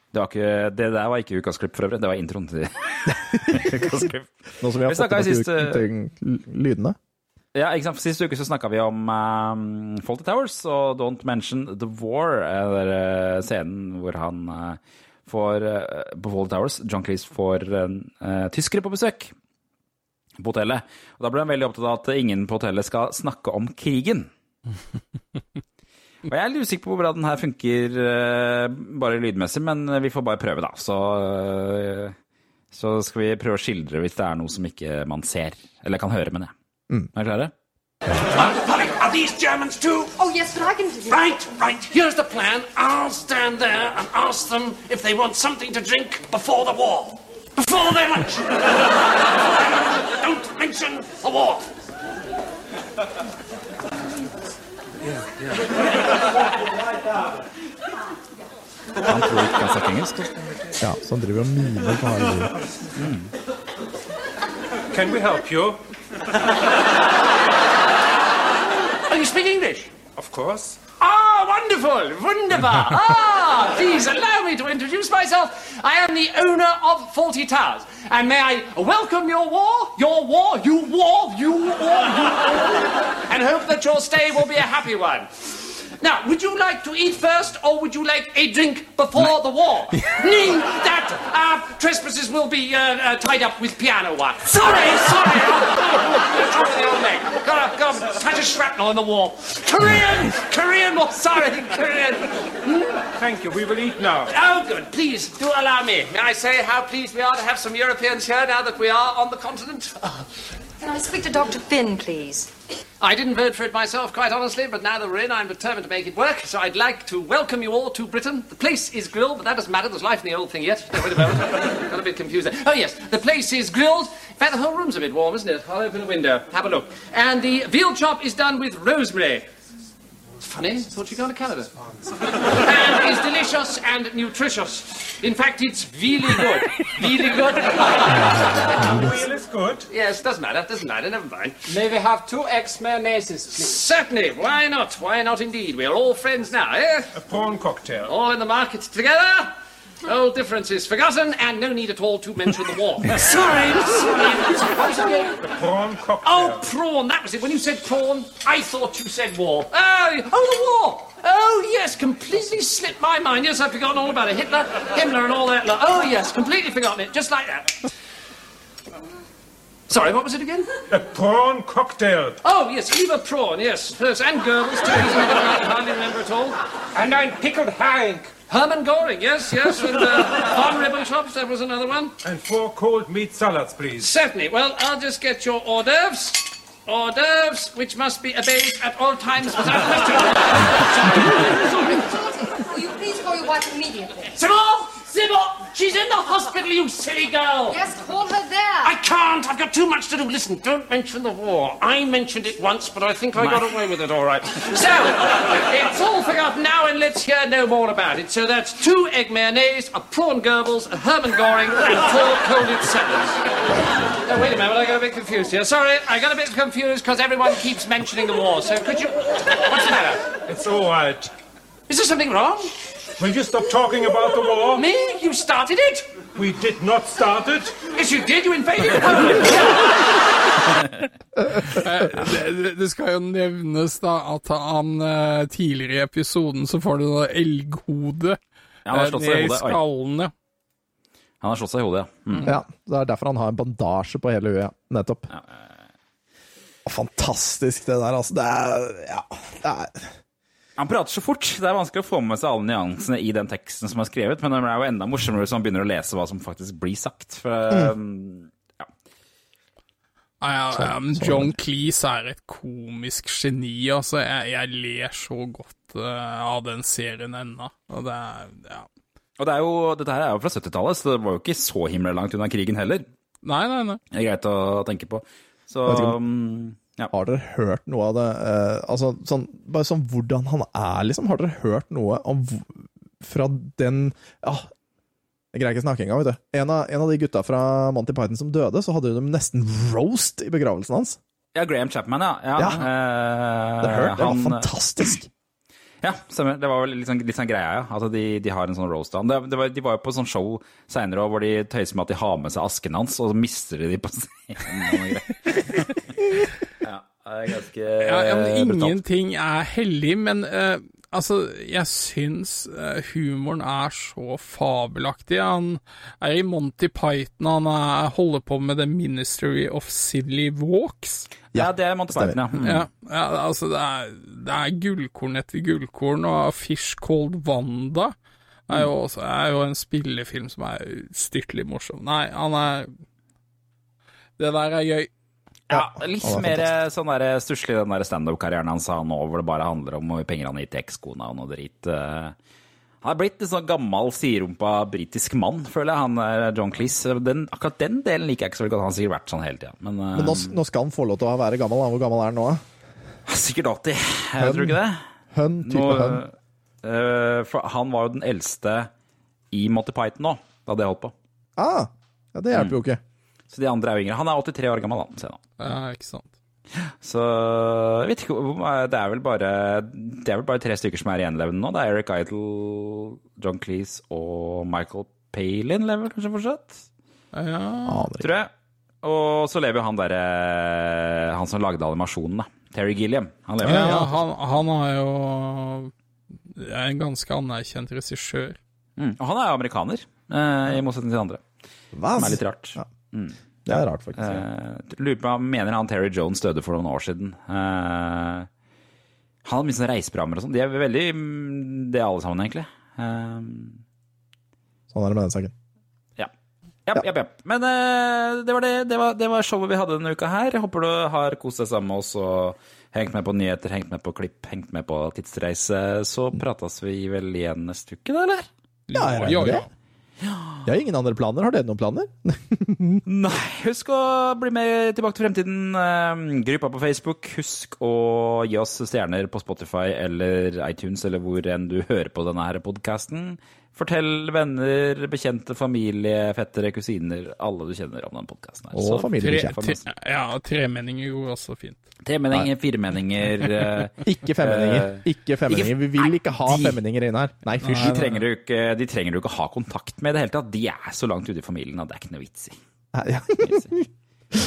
Det, ikke, det der var ikke ukas klipp for øvrig, det var introen til ukas klipp. Nå som vi har fått tilbake sist, lydene. Ja, ikke sant? Sist uke så snakka vi om um, Fawlty Towers og Don't Mention The War. eller Der, eh, scenen hvor han uh, får uh, På Fawlty Towers John Cleese får uh, tyskere på besøk på hotellet. Og Da ble han veldig opptatt av at ingen på hotellet skal snakke om krigen. Og Jeg er litt usikker på hvor bra den her funker eh, bare lydmessig, men vi får bare prøve, da. Så, eh, så skal vi prøve å skildre hvis det er noe som ikke man ser, eller kan høre, mener jeg. Er dere klare? Are these Germans too? Oh, yes, but I can do Right, right. Here's the plan. I'll stand there and ask them if they want something to drink before the war. Before their lunch. Don't mention the war. Han tror ikke han snakker engelsk. Ja, så han driver og mimer på hele tiden. Can we help you? oh, you speak English? Of course. Ah, wonderful, wunderbar. ah, please allow me to introduce myself. I am the owner of Faulty Towers. And may I welcome your war, your war, you war, you war, you war, and hope that your stay will be a happy one. Now, would you like to eat first, or would you like a drink before the war? Meaning that uh, trespassers will be uh, uh, tied up with piano wire. Sorry, sorry. Oh, oh, the old leg. Got a, got a touch of shrapnel in the wall. Korean, Korean war. Sorry, Korean. Thank you. We will eat now. Oh, good. Please do allow me. May I say how pleased we are to have some Europeans here now that we are on the continent? Can I speak to Dr. Finn, please? I didn't vote for it myself, quite honestly, but now that we're in, I'm determined to make it work. So I'd like to welcome you all to Britain. The place is grilled, but that doesn't matter. There's life in the old thing yet. No, wait a moment. Got a bit confused there. Oh, yes, the place is grilled. In fact, the whole room's a bit warm, isn't it? I'll open the window. Have a look. And the veal chop is done with rosemary. Funny. Thought you'd gone to Canada. and it's delicious and nutritious. In fact, it's really good. Really good. Real is good. Yes, doesn't matter. Doesn't matter. Never mind. May we have two eggs mayonnaises, please? Certainly. Why not? Why not indeed? We're all friends now, eh? A prawn cocktail. All in the market together. Old differences forgotten, and no need at all to mention the war. sorry, sorry. Once again. Prawn cocktail. Oh, prawn, that was it. When you said prawn, I thought you said war. Oh, oh, the war. Oh, yes, completely slipped my mind. Yes, I've forgotten all about it. Hitler, Himmler, and all that. lot. Oh, yes, completely forgotten it. Just like that. Sorry, what was it again? A prawn cocktail. Oh, yes, lever prawn, yes. Yes, and Goebbels, too. He's another one I can hardly remember at all. And ein pickled herring. Hermann Goring, yes, yes. And uh, von Ribbentrop, that was another one. And four cold meat salads, please. Certainly. Well, I'll just get your hors d'oeuvres. Hors d'oeuvres, which must be obeyed at all times without question. Will you please call your wife immediately? Sybil! Sybil! She's in the hospital, you silly girl! Yes, call her there. I can't. I've got too much to do. Listen, don't mention the war. I mentioned it once, but I think I got away with it all right. So, it's all forgotten now, and let's hear no more about it. So that's two egg mayonnaise, a prawn Goebbels, a Hermann Goring, and four colded salads. Oh, wait a minute. I got a bit confused here. Sorry, I got a bit confused because everyone keeps mentioning the war. So could you... What's the matter? It's all right. Is there something wrong? Will you stop talking about the war? Me? You started it? We did not start it. Yes, you did. You invaded the Eh, det, det- skal jo nevnes da at han eh, tidligere i episoden så får du noe elghode Ja, han har eh, ned i hodet. Oi. skallen. ja. Han har slått seg i hodet, ja. Mm. Ja, Det er derfor han har en bandasje på hele huet. ja. Nettopp. Fantastisk, det der, altså. Det er Ja. Det er Han prater så fort. Det er vanskelig å få med seg alle nyansene i den teksten som er skrevet, men det er jo enda morsommere hvis man begynner å lese hva som faktisk blir sagt. For, mm. Ja, ja, ja, men John Cleese er et komisk geni, altså. Jeg, jeg ler så godt uh, av den serien ennå. Og det er Ja. Og det er jo, dette her er jo fra 70-tallet, så det var jo ikke så himla langt unna krigen heller. Nei, nei, nei. Det er greit å tenke på. Så um, ja. Har dere hørt noe av det eh, Altså, sånn, bare sånn hvordan han er, liksom. Har dere hørt noe om fra den Ja, jeg greier ikke snakke engang, vet du. En av, en av de gutta fra Monty Python som døde, så hadde de nesten roast i begravelsen hans. ja, Graham Chapman, ja. ja. Ja. Uh, Det hørte, det var han- fantastisk. Ja, stemmer. Det var vel litt sånn, litt sånn greia, ja. At de, de har en sånn roast av var, de var jo på sånn show seinere hvor de tøyser med at de har med seg asken hans, og så mister de de på scenen. det er ganske Ja, ja, men Eh, ingenting er hellig, men uh, altså, jeg syns uh, humoren er så fabelaktig. Han er i Monty Python, han er, holder på med The Ministry of Silly Walks. Ja, det er Monty Python, ja. Mm. Ja, ja, altså, det er, det er gullkorn etter gullkorn, og Fish Called Wanda er jo, også, er jo en spillefilm som er styrtelig morsom. Nei, han er Det der er gøy. Ja, litt mer sånn der stusslig den der standup-karrieren hans har nå, hvor det bare handler om penger han har gitt til ekskona og noe dritt. eh. Han er blitt en sånn gammel, siderumpa britisk mann, føler jeg, han er John Cleese. Den, akkurat den delen liker jeg ikke så veldig godt. Han har sikkert vært sånn hele tida. Men, eh, Men nå, nå skal han få lov til å være gammel. Hvor gammel er han nå? sikkert 80. Jeg tror ikke det. Hønn, type Nå, hønn. Uh, for han var jo den eldste i Monty Python nå, da det holdt på. Ah, ja, det hjelper jo ikke. Så de andre er jo yngre. Han er 83 år gammel, nå. Ja, ikke sant. Så jeg vet ikke Det er vel bare Det er vel bare tre stykker som er gjenlevende nå. Det er Eric Idle, John Cleese og Michael Palin lever kanskje fortsatt? Ja. Tror jeg. Og så lever jo han derre Han som lagde animasjonen, da. Terry Gilliam. Han lever. Ja, han, han er jo en ganske anerkjent regissør. Mm. Og han er jo amerikaner, eh, i motsetning til de andre. Hva? Som er litt rart. Ja. Mm. Det er rart, faktisk. Uh, lurer på, mener han Terry Jones døde for noen år siden. Uh, han hadde mye sånne reiseprogrammer og sånn. De er veldig det er alle sammen, egentlig. Uh, Sånn er det med den saken. ja. Japp, japp, Ja, Men uh, det, var det, det, var, det var showet vi hadde denne uka her. Jeg håper du har kost deg sammen med oss og hengt med på nyheter, hengt med på klipp, hengt med på tidsreise. Så prates vi vel igjen neste uke, da, eller? Ja, jeg regner med det. Jeg har ingen andre planer. Har dere noen planer? Nei, husk å bli med Tilbake til fremtiden. eh, Gruppa på Facebook. Husk å gi oss stjerner på Spotify eller iTunes, eller hvor enn du hører på denne podkasten. Fortell venner, bekjente, familie, fettere, kusiner, alle du kjenner om den podkasten. Og familiebekjent. Tre, ja, tremenninger går også fint. Tremenninger, firemenninger eh, Ikke femmenninger. eh, Ikke femmenninger. Vi vil ikke ha de- femmenninger inne her. Nei, De fysj. trenger, du ikke, de trenger du ikke ha kontakt med i det hele tatt. De er så langt ute i familien at det er ikke noe vits i. Ja.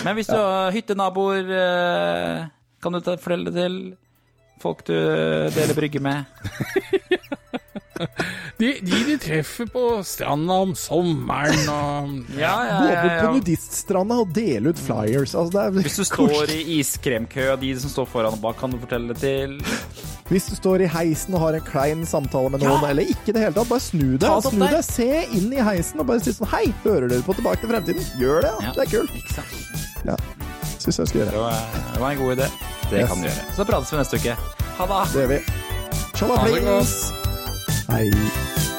Men hvis du har hyttenaboer, eh, kan du ta fortelle det til folk du deler brygge med? De, de de treffer på stranda om sommeren og Ja, ja, Gå ja, bort på nudiststranda og dele ut flyers. Altså, det er Hvis du står i iskremkø, og de som står foran og bak, kan du fortelle det til Hvis du står i heisen og har en klein samtale med noen, Ja. eller ikke i det hele tatt, bare snu deg. Snu deg, Se inn i heisen og bare si sånn Hei, hører dere på Tilbake til fremtiden? Gjør det, ja. Ja. Det er kult. Ja. Syns jeg skal gjøre Det det. var, det var en god idé. Det Yes. kan du gjøre. Så prates vi neste uke. Ha det. Det gjør vi. Ha det Tjallaflings! Hei.